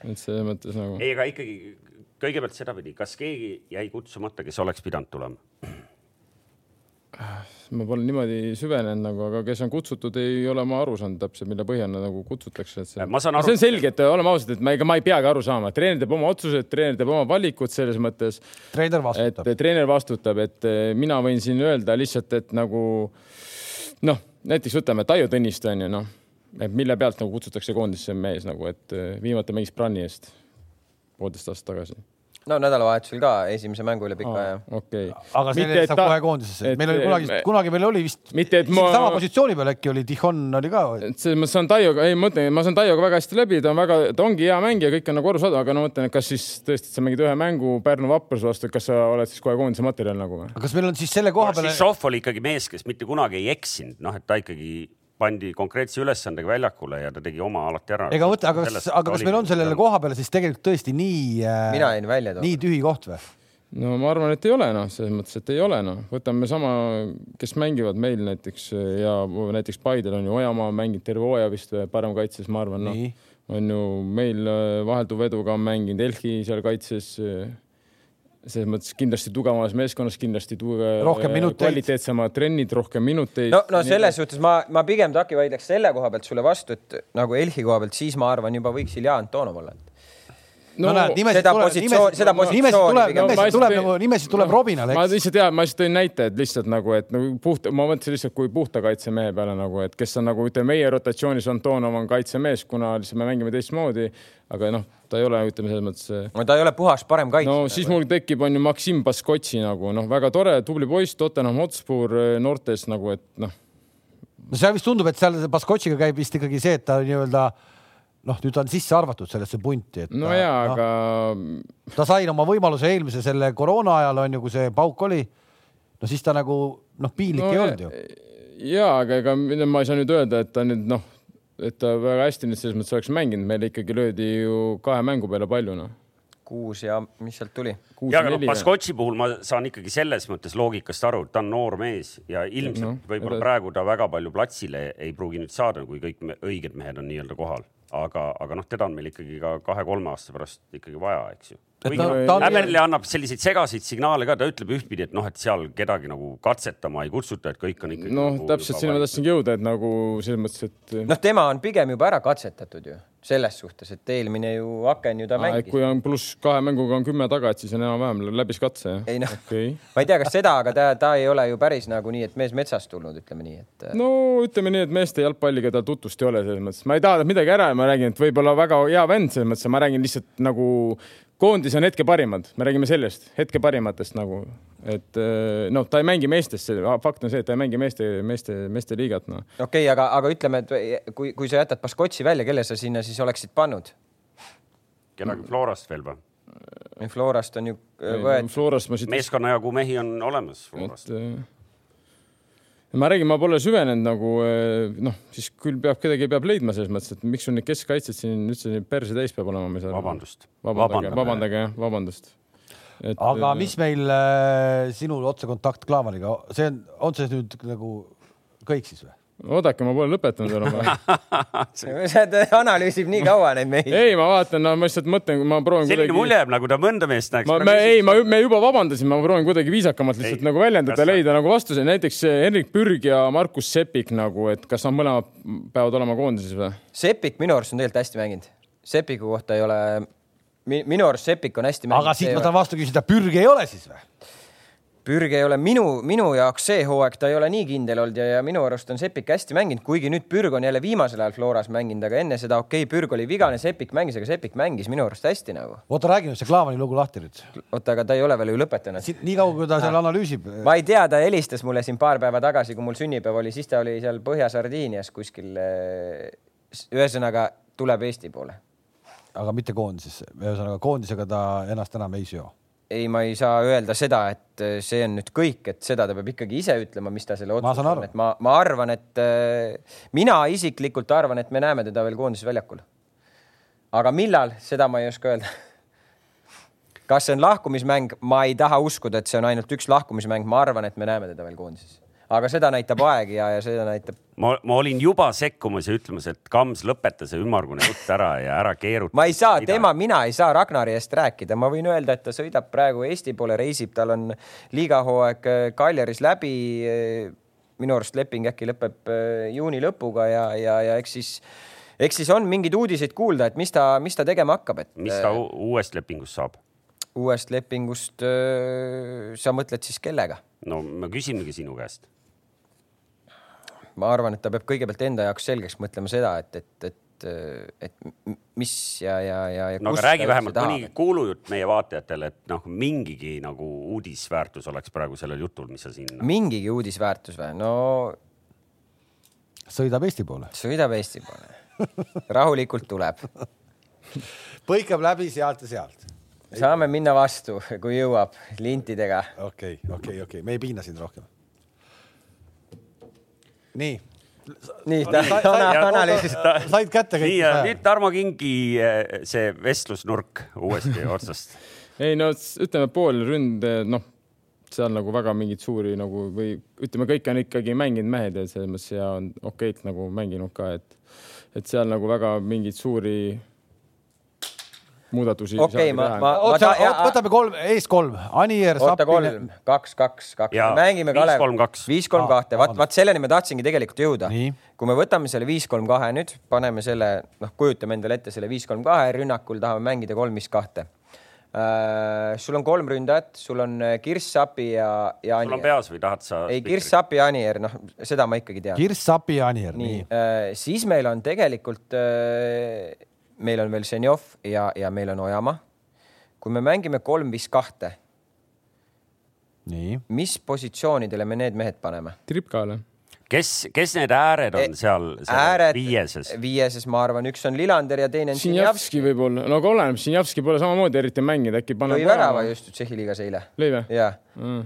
et selles mõttes nagu. ei, aga ikkagi kõigepealt sedapidi, kas keegi jäi kutsumata, kes oleks pidanud tulema? ma pole niimoodi süvenenud nagu, aga kes on kutsutud, ei ole ma aru saanud täpselt, mille põhjal nad nagu kutsutakse, et see. ma saan aru see on, selge, et oleme ausad, et ma ega ma ei peagi aru saama, treener teeb oma otsused, treener teeb oma valikud selles mõttes, treener et vastutab. treener vastutab, et eh, mina võin siin öelda lihtsalt, et nagu noh, näiteks võtame Taio Tõniste on ju noh, et mille pealt nagu kutsutakse koondisse mees nagu, et eh, viimati mängis Brani eest poolteist aastat tagasi. no nädalavahetusel ka esimese mängu üle pika aja. okei. aga selle eest saab kohe koondisesse, et- meil oli kunagi me-, kunagi meil oli vist mitte, ma sama positsiooni peal äkki oli Tihon oli ka. et see, ma saan Taioga, ei ma mõtlen, ma saan Taioga väga hästi läbi, ta on väga, ta ongi hea mängija, kõik on nagu arusaadav, aga no mõtlen, et kas siis tõesti, et sa mängid ühe mängu Pärnu Vapruse vastu, et kas sa oled siis kohe koondise materjal nagu või? kas meil on siis selle koha peale, Šoff oli ikkagi mees, kes mitte kunagi ei eksinud, noh, et ta ikkagi pandi konkreetse ülesandega väljakule ja ta tegi oma alati ära. ega mõtle, aga kas, aga kas meil on sellele koha peale siis tegelikult tõesti nii äh, nii tühi koht või? no ma arvan, et ei ole noh, selles mõttes, et ei ole noh, võtame sama, kes mängivad meil näiteks ja näiteks Paidel on ju Ojamaa mänginud terve hooaja vist paremkaitses, ma arvan, noh on ju meil äh, vahelduv eduga on mänginud Elhi seal kaitses. Selles mõttes kindlasti tugevamas meeskonnas kindlasti tuge, Rohkem minuteid. kvaliteetsemad trennid, rohkem minuteid. no, no selles suhtes ma, ma pigem Taki vaidleks selle koha pealt sulle vastu, et nagu Elhi koha pealt, siis ma arvan, juba võiks Ilja Antonov olla. No, no näed, nimesid seda tuleb, nimesid positsiooni tuleb, nimesid ma tuleb nagu, nimesid tuleb no, Robinale, ma eks. lihtsalt tean, ma lihtsalt tõin näite, et lihtsalt nagu, et nagu puht, ma mõtlesin lihtsalt kui puhta kaitsemehe peale nagu, et kes on nagu ütleme, meie rotatsioonis Antonov on kaitsemees, kuna lihtsalt me mängime teistmoodi, aga noh, ta ei ole, ütleme selles mõttes no ta ei ole puhas parem kaitsja. no siis mul tekib, on ju Maksim Baskotši nagu noh, väga tore, tubli poiss, Tottenham Hotspur eh, noortes nagu, et noh, no seal vist tundub, et seal Baskotšiga käib vist ikkagi see, et ta nii-öelda noh, nüüd ta on sisse arvatud sellesse punti, et no ta, jaa, noh, aga ta sai oma võimaluse eelmise selle koroona ajal on ju, kui see pauk oli. no siis ta nagu noh, piinlik no, ei olnud ju. ja aga ega ma ei saa nüüd öelda, et ta nüüd noh, et ta väga hästi nüüd selles mõttes oleks mänginud, meil ikkagi löödi ju kahe mängu peale palju noh. Kuus ja mis sealt tuli? ja aga noh, Baskotši puhul ma saan ikkagi selles mõttes loogikast aru, et ta on noor mees ja ilmselt No, võib-olla praegu ta väga palju platsile ei pruugi nüüd saada, kui kõik me, õiged mehed on nii-öelda kohal, aga, aga noh, teda on meil ikkagi ka kahe-kolme aasta pärast ikkagi vaja, eks ju. Et kuigi ta- noh, Häberli annab selliseid segaseid signaale ka, ta ütleb ühtpidi, et noh, et seal kedagi nagu katsetama ei kutsuta, et kõik on ikkagi. noh nagu,, täpselt sinna ma tahtsingi jõuda, et nagu selles mõttes, et noh, tema on pigem juba ära katsetatud ju selles suhtes, et eelmine ju aken ju ta Aa, mängis. kui on pluss kahe mänguga on kümme taga, et siis on enam-vähem läbis katse jah? ei noh, okay.. ma ei tea, kas seda, aga ta, ta ei ole ju päris nagu nii, et mees metsast tulnud, ütleme nii, et no ütleme nii, et meeste jalgpalliga tal tutvust ei ole selles mõttes, ma ei taha midagi ära ja ma räägin, et võib-olla väga hea vend selles mõttes, ma räägin lihtsalt nagu koondis on hetke parimad, me räägime sellest hetke parimatest nagu, et eh, noh, ta ei mängi meestest, fakt on see, et ta ei mängi meeste, meeste, meeste liigat noh. okei okay,, aga, aga ütleme, et kui, kui sa jätad Baskotši välja, kelle sa sinna siis oleksid pannud? kedagi Florast veel või? Florast on ju võetud, Florast ma siit meeskonna jagu mehi on olemas Florast et. Ma räägin, ma pole süvenenud nagu eh, noh, siis küll peab kedagi peab leidma selles mõttes, et miks sul neid keskkaitseid siin üldse perse täis peab olema, ma ei saa aru. vabandust. vabandage, vabandage jah, vabandust. aga mis meil äh, sinul otsekontakt Klaavaniga, see on, on see nüüd nagu kõik siis või? oodake, ma pole lõpetanud veel oma. sa analüüsib nii kaua neid mehi. ei, ma vaatan, no ma lihtsalt mõtlen, ma proovin selline mulje jääb, nagu ta mõnda meest näeks. ma, me ei, ma, me juba vabandasime, ma proovin kuidagi viisakamalt lihtsalt Ei. nagu väljendada, leida nagu vastuse, näiteks eh, Henrik Pürg ja Markus Sepik nagu, et kas nad mõlemad peavad olema koondises või? Sepik minu arust on tegelikult hästi mänginud. Sepiku kohta ei ole, minu arust Sepik on hästi mänginud. aga siit ma tahan vastu küsida, Pürgi ei ole siis või? Pürg ei ole minu, minu jaoks see hooaeg, ta ei ole nii kindel olnud ja, ja minu arust on Sepik hästi mänginud, kuigi nüüd Pürg on jälle viimasel ajal Floras mänginud, aga enne seda okei okay,, Pürg oli vigane, Sepik mängis, aga Sepik mängis minu arust hästi nagu. oota, räägi nüüd see Klaavani lugu lahti nüüd. oota, aga ta ei ole veel ju lõpetanud. nii kaua, kui ta seal analüüsib. ma ei tea, ta helistas mulle siin paar päeva tagasi, kui mul sünnipäev oli, siis ta oli seal Põhja-Sardiinias kuskil. ühesõnaga tuleb Eesti poole. aga mitte koondisesse, ühesõnaga koondisega ta ennast enam ei seo. ei, ma ei saa öelda seda, et äh, see on nüüd kõik, et seda ta peab ikkagi ise ütlema, mis ta selle otsuse on, et ma, ma arvan, et äh, mina isiklikult arvan, et me näeme teda veel koondise väljakul. aga millal, seda ma ei oska öelda. kas see on lahkumismäng, ma ei taha uskuda, et see on ainult üks lahkumismäng, ma arvan, et me näeme teda veel koondises. Aga seda näitab aeg ja, ja seda näitab ma, ma olin juba sekkumas ja ütlemas, et Kams, lõpeta see ümmargune jutt ära ja ära keeruta. ma ei saa, tema, mina ei saa Ragnari eest rääkida, ma võin öelda, et ta sõidab praegu Eesti poole, reisib, tal on liigahooaeg äh, Kaljaris läbi. minu arust leping äkki lõpeb äh, juuni lõpuga ja, ja, ja eks siis, eks siis on mingeid uudiseid kuulda, et mis ta, mis ta tegema hakkab, et mis ta äh, uuest lepingust saab? Uuest lepingust äh, sa mõtled siis kellega? no ma küsingi sinu käest. ma arvan, et ta peab kõigepealt enda jaoks selgeks mõtlema seda, et, et, et, et mis ja, ja, ja. no aga räägi vähemalt mõni kuulujutt meie vaatajatele, et noh, mingigi nagu uudisväärtus oleks praegu sellel jutul, mis sa siin. mingigi uudisväärtus või? no sõidab Eesti poole, sõidab Eesti poole. rahulikult tuleb, põikab läbi sealt ja sealt. Saame minna vastu, kui jõuab lintidega. okei, okei, okei, me ei piina sind rohkem. nii, nii, analüüsis. said kätte kõik nii, ja nüüd Tarmo Kingi eh, see vestlusnurk uuesti otsast. ei no ütleme pool ründe, noh, seal nagu väga mingeid suuri nagu või ütleme, kõik on ikkagi mänginud mehed ja selles mõttes ja on okeilt nagu mänginud ka, et, et seal nagu väga mingeid suuri muudatusi. Okei, ma- ma- oota ta-, võtame kolm, ees kolm, Anier, oota, kolm kaks, kaks, kaks mängime viis, Kalev. kolm, kaks. viis, kolm, kahte, vaat, vaat selleni ma tahtsingi tegelikult jõuda kui me võtame selle viis, kolm, kahe nüüd, paneme selle, noh, kujutame endale ette selle viis, kolm, kahe, rünnakul tahame mängida kolm, viis, kahte. sul on kolm ründajat, sul on äh, Kirss, Sapi ja, ja sul on Anier. peas või tahad sa? ei, Kirss, Sapi ja Anier, noh, seda ma ikkagi tean. Kirss, Sapi ja Anier, nii nii. siis meil on tegelikult, meil on veel Ženjov ja, ja meil on Ojamaa. kui me mängime kolm, viis, kahte, nii, mis positsioonidele me need mehed paneme? tripkale. kes, kes need ääred on seal, seal E, ääred, viieses? viieses, ma arvan, üks on Lillander ja teine on Sinjavski võib-olla, no aga oleneb, Sinjavski pole samamoodi eriti mänginud, äkki paneb lõi värava just Tšehhi liigas eile. lõi või? ja Mm.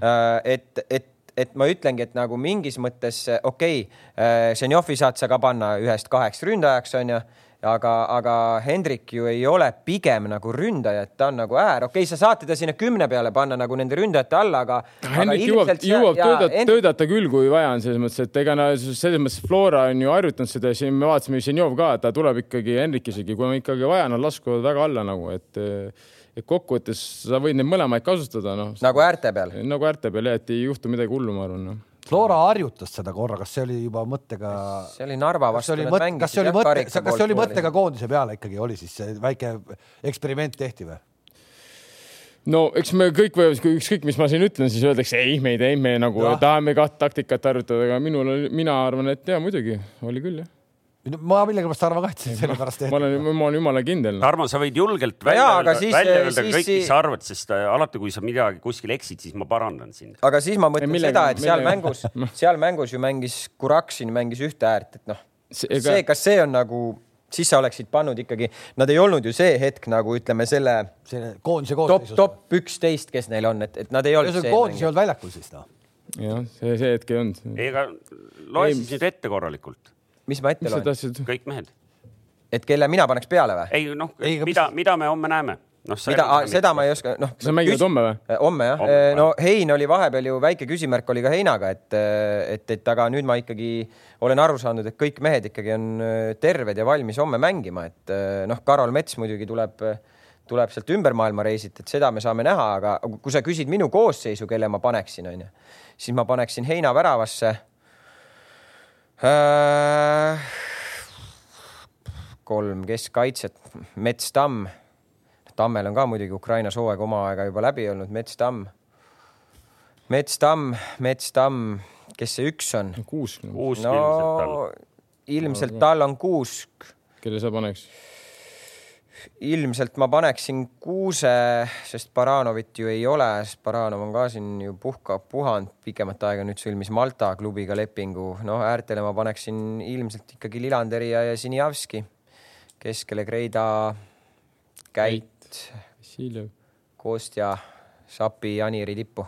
et, et, et ma ütlengi, et nagu mingis mõttes okei okay,, Ženjovi saad sa ka panna ühest kaheks ründajaks onju, aga, aga Hendrik ju ei ole pigem nagu ründaja, et ta on nagu äär, okei okay,, sa saad teda sinna kümne peale panna nagu nende ründajate alla, aga. Hendrik jõuab, jõuab töötada, töötada küll, kui vaja on, selles mõttes, et ega na selles mõttes Flora on ju harjutanud seda, siin me vaatasime Ženjov ka, et ta tuleb ikkagi, Hendrik isegi, kui on ikkagi vaja, nad laskuvad väga alla nagu, et et kokkuvõttes sa võid neid mõlemaid kasutada, noh nagu äärte peal. nagu äärte peal jah, et ei juhtu midagi hullu, ma arvan no.. Flora harjutas seda korra, kas see oli juba mõttega, see oli Narva kas see vastu oli nad mõte, mängisid kas see oli mõte, kas see oli mõttega koondise peale ikkagi oli siis see väike eksperiment tehti või? no eks me kõik võivad, ükskõik, mis ma siin ütlen, siis öeldakse ei, me ei teinud, me nagu ja. tahame kaht taktikat harjutada, aga minul oli, mina arvan, et ja muidugi oli küll jah. Ma millegipärast arvan ka, et see sellepärast ma olen, ma olen jumala kindel no.. Tarmo, sa võid julgelt välja aga öelda, siis- välja öelda siis- kõik, mis sa arvad, sest äh, alati, kui sa midagi kuskil eksid, siis ma parandan sind. aga siis ma mõtlen Ei, millega- seda, et seal millega- mängus, seal mängus ju mängis Kuraksin mängis ühte äärt, et noh, ega see, kas see on nagu, siis sa oleksid pannud ikkagi, nad ei olnud ju see hetk nagu ütleme selle see koondise top, koosseisus. top üksteist, kes neil on, et, et nad ei olnud koondis ei olnud väljakul siis noh. jah, see, see hetk ei olnud. ei, aga loe siis nüüd ette korralikult, mis ma ette loen, kõik mehed. et kelle mina paneks peale või? ei noh mida, mida me homme näeme? noh, mida, seda ma ei oska, noh. sa mängivad homme või? homme jah Homme,, no Hein oli vahepeal ju väike küsimärk oli ka Heinaga, et, et, et aga nüüd ma ikkagi olen aru saanud, et kõik mehed ikkagi on äh, terved ja valmis homme mängima, et äh, noh, Karol Mets muidugi tuleb, tuleb sealt ümber maailma reisilt, et seda me saame näha, aga kui sa küsid minu koosseisu, kelle ma paneksin, onju, siis ma paneksin Heina väravasse äh,. Kolm keskkaitset, Mets, Tamm Tammel on ka muidugi Ukrainas hooaeg oma aega juba läbi olnud, Mets Tamm. Mets Tamm, Mets Tamm, kes see üks on? kuus, uus no ilmselt tal. ilmselt tal on kuusk, kelle sa paneks? Ilmselt ma paneksin kuuse, sest Baranovit ju ei ole, sest Baranov on ka siin ju puhka, puhanud pikemat aega, nüüd sõlmis Malta klubiga lepingu, noh äärtele ma paneksin ilmselt ikkagi Lilanderi ja, ja Sinjavski, keskele Kreida, Käit. Kostja, Sapi Aniri tippu.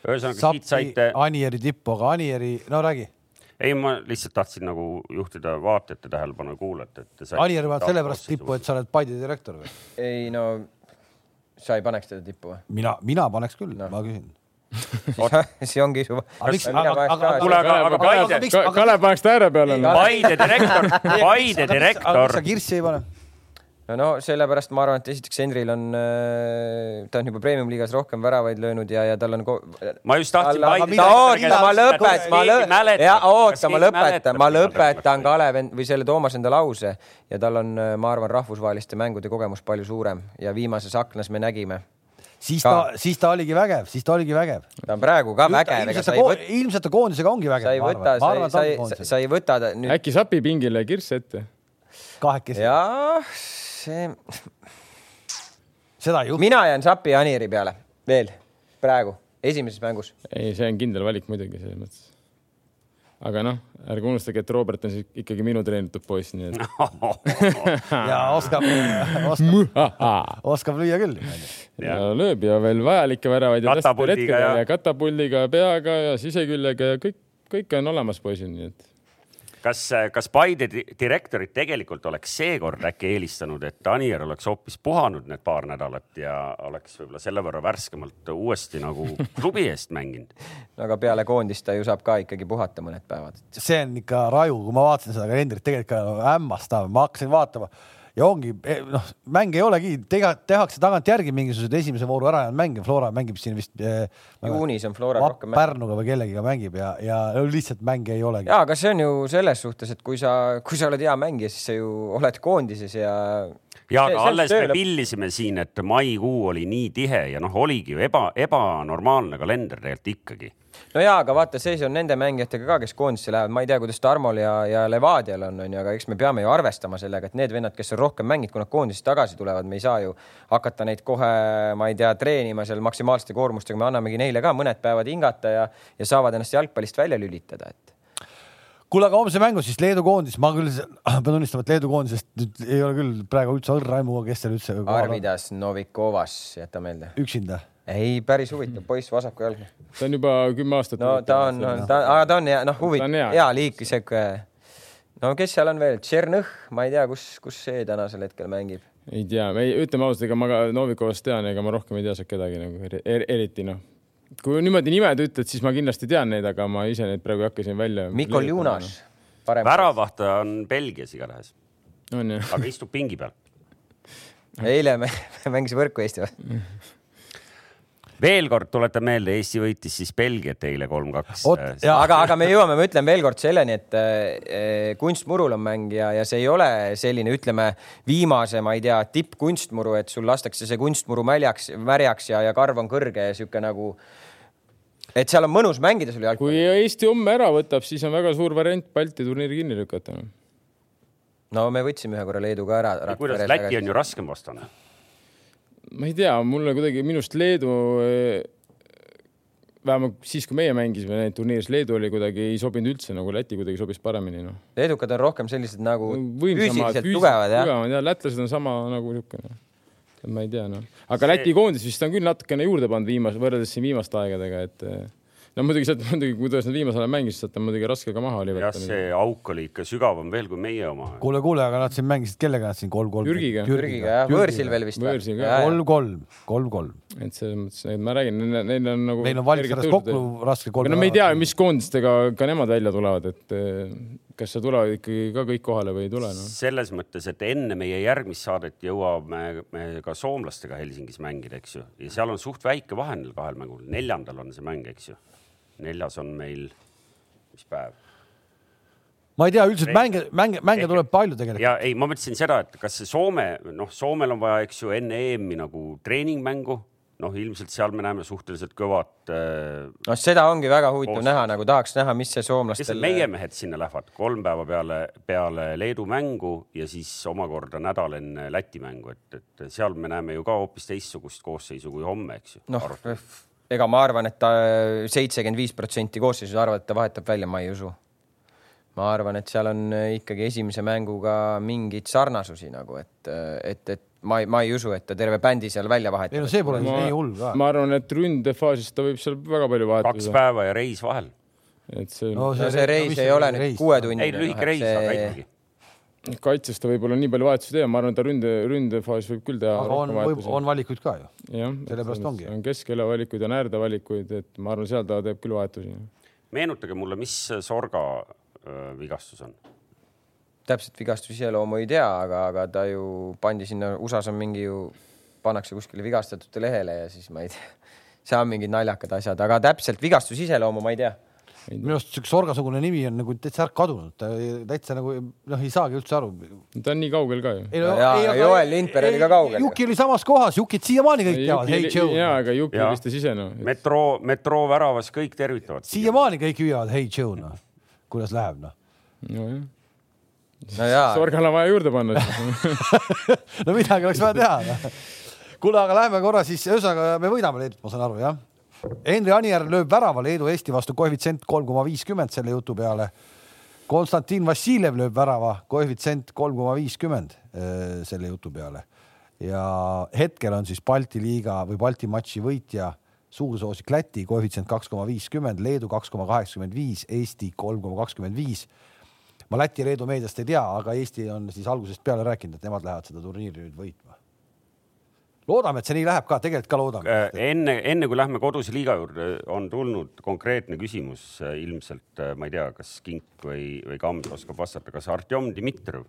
ühesõnaga siit saite, Anieri tippu, aga Anieri, no räägi. Ei, ma lihtsalt tahtsin nagu juhtida vaatajate tähelepanu ja kuulajate, et Anieri paned sellepärast tippu, et sa oled Paide direktor või? ei no, sa ei paneks teda tippu või? mina, mina paneks küll No. ma küsin. see ongi su. Kalev paneks ta ääre peale. Paide direktor, Paide aga direktor miks sa kirssi ei pane? No, no sellepärast ma arvan, et esiteks Henril on, ta on juba premium-liigas rohkem väravaid löönud ja, ja tal on ma just tahtsin oota, ma lõpetan, ma lõpetan, ja oota, ma lõpetan, ma lõpetan? Kalev või selle Toomas enda lause ja tal on, ma arvan, rahvusvaheliste mängude kogemus palju suurem ja viimases aknas me nägime, siis Ka. ta, siis ta oligi vägev, siis ta oligi vägev. ta on praegu ka vägev, ilmselt ta võta, ilmselt ta koondisega ongi vägev. sa ei võta, sa ei, sa ei, sa ei võta ta nüüd äkki sapi pingile kirss ette? kahekesi, jah, see, seda ei juhtu. mina jään Sapi ja Aniri peale veel praegu esimeses mängus. ei, see on kindel valik muidugi selles mõttes. aga noh, ärge unustage, et Robert on siis ikkagi minu treenitud poiss, nii et ja oskab, oskab, oskab lüüa küll. ja lööb ja veel vajalikke väravaid Katapuldiga ja katapuldiga, peaga ja siseküljega ja kõik, kõik on olemas poisil, nii et kas, kas Paide di- direktorid tegelikult oleks seekord äkki eelistanud, et Anier oleks hoopis puhanud need paar nädalat ja oleks võib-olla selle võrra värskemalt uuesti nagu klubi eest mänginud? aga peale koondist ta ju saab ka ikkagi puhata mõned päevad. see on ikka raju, kui ma vaatasin seda kalendrit, tegelikult ka hämmastav, ma hakkasin vaatama ja ongi noh, mäng ei olegi, tehakse tagantjärgi mingisugused esimese vooru ära jäänud mänge, Flora mängib siin vist eh,. juunis on Flora rohkem. Pärnuga või kellegiga mängib ja, ja lihtsalt mänge ei olegi. ja, aga see on ju selles suhtes, et kui sa, kui sa oled hea mängija, siis sa ju oled koondises ja. ja See- aga alles töö me pillisime siin, et maikuu oli nii tihe ja noh, oligi ju eba, ebanormaalne kalender tegelikult ikkagi. No ja, aga vaata, see on nende mängijatega ka, kes koondisse lähevad, ma ei tea, kuidas Tarmol ja, ja Levadial on, onju, aga eks me peame ju arvestama sellega, et need vennad, kes on rohkem mänginud, kui nad koondisest tagasi tulevad, me ei saa ju hakata neid kohe, ma ei tea, treenima seal maksimaalsete koormustega, me annamegi neile ka mõned päevad hingata ja, ja saavad ennast jalgpallist välja lülitada, et kuule, aga homse mängu siis Leedu koondis, ma küll pean tunnistama, et Leedu koondisest nüüd ei ole küll praegu üldse õrna aimu, kes seal üldse. Arvidas Novikovas, jäta meelde. üksinda. Ei, päris huvitav poiss, vasaku jalg. ta on juba kümme aastat. no ta on, ta, aga ta on hea, noh, Ta on huvitav, hea. liik, sihuke. no kes seal on veel, Tšernõh, ma ei tea, kus, kus see tänasel hetkel mängib. ei tea, ütleme ausalt, ega ma ka Novikovast tean, ega ma rohkem ei tea sealt kedagi nagu eri- er, eriti noh. kui niimoodi nimed ütled, siis ma kindlasti tean neid, aga ma ise neid praegu ei hakka siin välja. Mikol Junas. väravahtaja on Belgias igatahes, on aga istub pingi peal. eile me mängisime võrku Eesti vastu. veel kord tuletan meelde, Eesti võitis siis Belgiat eile kolm-kaks. Ja- aga, aga me jõuame, ma ütlen veel kord selleni, et äh, kunstmurul on mäng ja, ja see ei ole selline, ütleme viimase, ma ei tea, tippkunstmuru, et sul lastakse see kunstmuru mäljaks, märjaks ja, ja karv on kõrge ja sihuke nagu. et seal on mõnus mängida sul kui jalgpalli. Eesti homme ära võtab, siis on väga suur variant Balti turniiri kinni lükata no.. no me võtsime ühe korra Leeduga ära. kuidas Läti on ju raskem vastane? Ma ei tea, mulle kuidagi minust Leedu, vähemalt siis, kui meie mängisime neid turniiris, Leedu oli kuidagi ei sobinud üldse nagu Läti kuidagi sobis paremini noh. leedukad on rohkem sellised nagu võimsamad, füüsiliselt tugevad jah. tugevad ja lätlased on sama nagu niisugune. ma ei tea noh, aga Läti koondis vist on küll natukene juurde pannud viimase, võrreldes siin viimaste aegadega, et no muidugi sealt muidugi, kuidas nad viimasel ajal mängisid, sealt on muidugi raske ka maha oli jah, võtta. see auk oli ikka sügavam veel kui meie oma. kuule, kuule, aga nad siin mängisid, kellega nad siin kolm-kolm? Türgiga. Türgiga jah, võõrsil veel vist. Võõrsil ka. kolm-kolm, kolm-kolm. et selles mõttes, et ma räägin, neil on nagu. Neil on valik sellest kokku raske kolm. no me ei tea, mis koondistega ka nemad välja tulevad, et eh, kas seal tulevad ikkagi ka kõik kohale või ei tule no.. selles mõttes, et enne meie järgmist saadet jõuame me ka soomlastega Helsingis mängida, eks ju, ja seal on suht väike vahe neil kahel mängul, neljandal on see mäng, eks ju. Neljas on meil, mis päev? ma ei tea, üldiselt mänge, mänge, mänge tuleb palju tegelikult. ja ei, ma mõtlesin seda, et kas see Soome, noh, Soomel on vaja, eks ju, enne EM-i nagu treeningmängu, noh, ilmselt seal me näeme suhteliselt kõvat äh,. noh, seda ongi väga huvitav Koos- näha, nagu tahaks näha, mis see soomlastel. meie mehed sinna lähevad, kolm päeva peale, peale Leedu mängu ja siis omakorda nädal enne Läti mängu, et, et seal me näeme ju ka hoopis teistsugust koosseisu kui homme, eks ju. noh, ega ma arvan, et ta seitsekümmend viis protsenti koosseisust arvavad, et ta vahetab välja, ma ei usu. ma arvan, et seal on äh, ikkagi esimese mänguga mingeid sarnasusi nagu, et, et, et ma ei, ma ei usu, et ta terve bändi seal välja vahetab. ei no see pole nii hull ka. ma arvan, et ründefaasis ta võib seal väga palju vahetada. kaks päeva ja reis vahel. et see no see, no see reis no, ei ole nüüd kuuetunnine. ei, lühike reis aga ikkagi kaitses ta võib-olla nii palju vahetusi teha, ma arvan, ta ründe, ründefaasis võib küll teha. aga on, võib, on valikuid ka ju. sellepärast ongi. on keskele valikuid, on äärde valikuid, et ma arvan, seal ta teeb küll vahetusi. meenutage mulle, mis Sorga äh, vigastus on? täpselt vigastuse iseloomu ei tea, aga, aga ta ju pandi sinna, USA-s on mingi ju, pannakse kuskile vigastatute lehele ja siis ma ei tea, seal on mingid naljakad asjad, aga täpselt vigastuse iseloomu ma ei tea minu arust siukse Sorga-sugune nimi on nagu täitsa ära kadunud, ta täitsa nagu noh, ei saagi üldse aru. ta on nii kaugel ka ju. Joel Lindberg oli ka kaugel. Juki oli samas kohas, Jukit siiamaani kõik teavad, ja, aga Juki vist ei sisenenud no.. metroo, metroo väravas kõik tervitavad. siiamaani kõik hüüavad Hey Joe, noh. kuidas läheb, noh? nojah no. Sorgale on vaja juurde panna no midagi oleks vaja teha no.. kuule, aga läheme korra siis, ühesõnaga me võidame Leedut, ma saan aru, jah? Henri Anier lööb värava Leedu-Eesti vastu, koefitsient kolm koma viiskümmend selle jutu peale. Konstantin Vassiljev lööb värava, koefitsient kolm koma viiskümmend äh, selle jutu peale. ja hetkel on siis Balti liiga või Balti matši võitja suursoosik Läti, koefitsient kaks koma viiskümmend, Leedu kaks koma kaheksakümmend viis, Eesti kolm koma kakskümmend viis ma Läti ja Leedu meediast ei tea, aga Eesti on siis algusest peale rääkinud, et nemad lähevad seda turniiri nüüd võitma. Loodame, et see nii läheb ka, tegelikult ka loodame. Äh, enne, enne kui lähme koduse liiga juurde, on tulnud konkreetne küsimus äh, ilmselt, äh, ma ei tea, kas Kink või, või Kams oskab vastata, kas Artjom Dmitrijev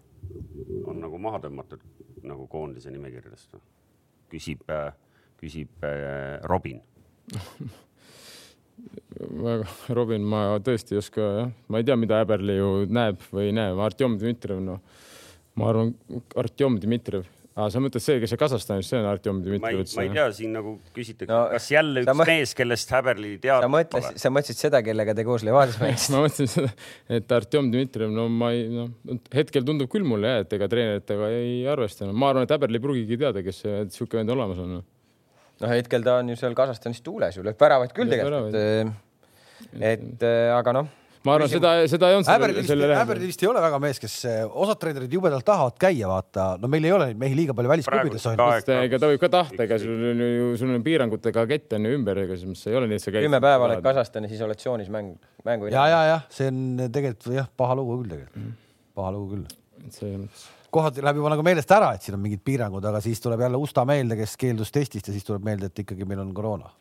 on nagu maha tõmmatud nagu koondise nimekirjadest? küsib, küsib Robin. Robin, ma tõesti ei oska jah, ma ei tea, mida Äberli ju näeb või ei näe, Artjom Dmitrijev, noh, ma arvan, Artjom Dmitrijev aa, sa mõtled see, kes see Kasahstanis, see on Artjom Dmitrijev. ma ei tea, siin nagu küsitakse no,, kas jälle üks mõt... mees, kellest Häberli teab. sa mõtlesid, sa mõtlesid seda, kellega te koos Levadias mängisite ma mõtlesin seda, et Artjom Dmitrijev, no ma ei, noh, hetkel tundub küll mulle jah, et ega treeneritega ei arvestanud, ma arvan, et Häberli ei pruugigi teada, kes see sihuke vend olemas on noh, hetkel ta on ju seal Kasahstanis tuules ju, lööb väravaid küll tegelikult. et aga noh ma arvan, seda, seda ei olnud. Häberdi vist ei ole väga mees, kes, osad treenerid jubedalt tahavad käia, vaata, no meil ei ole neid mehi liiga palju välisklubides on. ega ta võib ka tahta, ega sul on ju, sul on piirangutega kett on ju ümber, ega mõttes ei ole nii, et sa käid. kümme päeva oled Kasahstanis isolatsioonis mäng, mängu. ja, ja, jah, see on tegelikult jah, paha lugu küll tegelikult mm., paha lugu küll. see on kohati läheb juba nagu meelest ära, et siin on mingid piirangud, aga siis tuleb jälle Usta meelde, kes keeldus testist ja siis tuleb meelde, et ikkagi meil on koroona.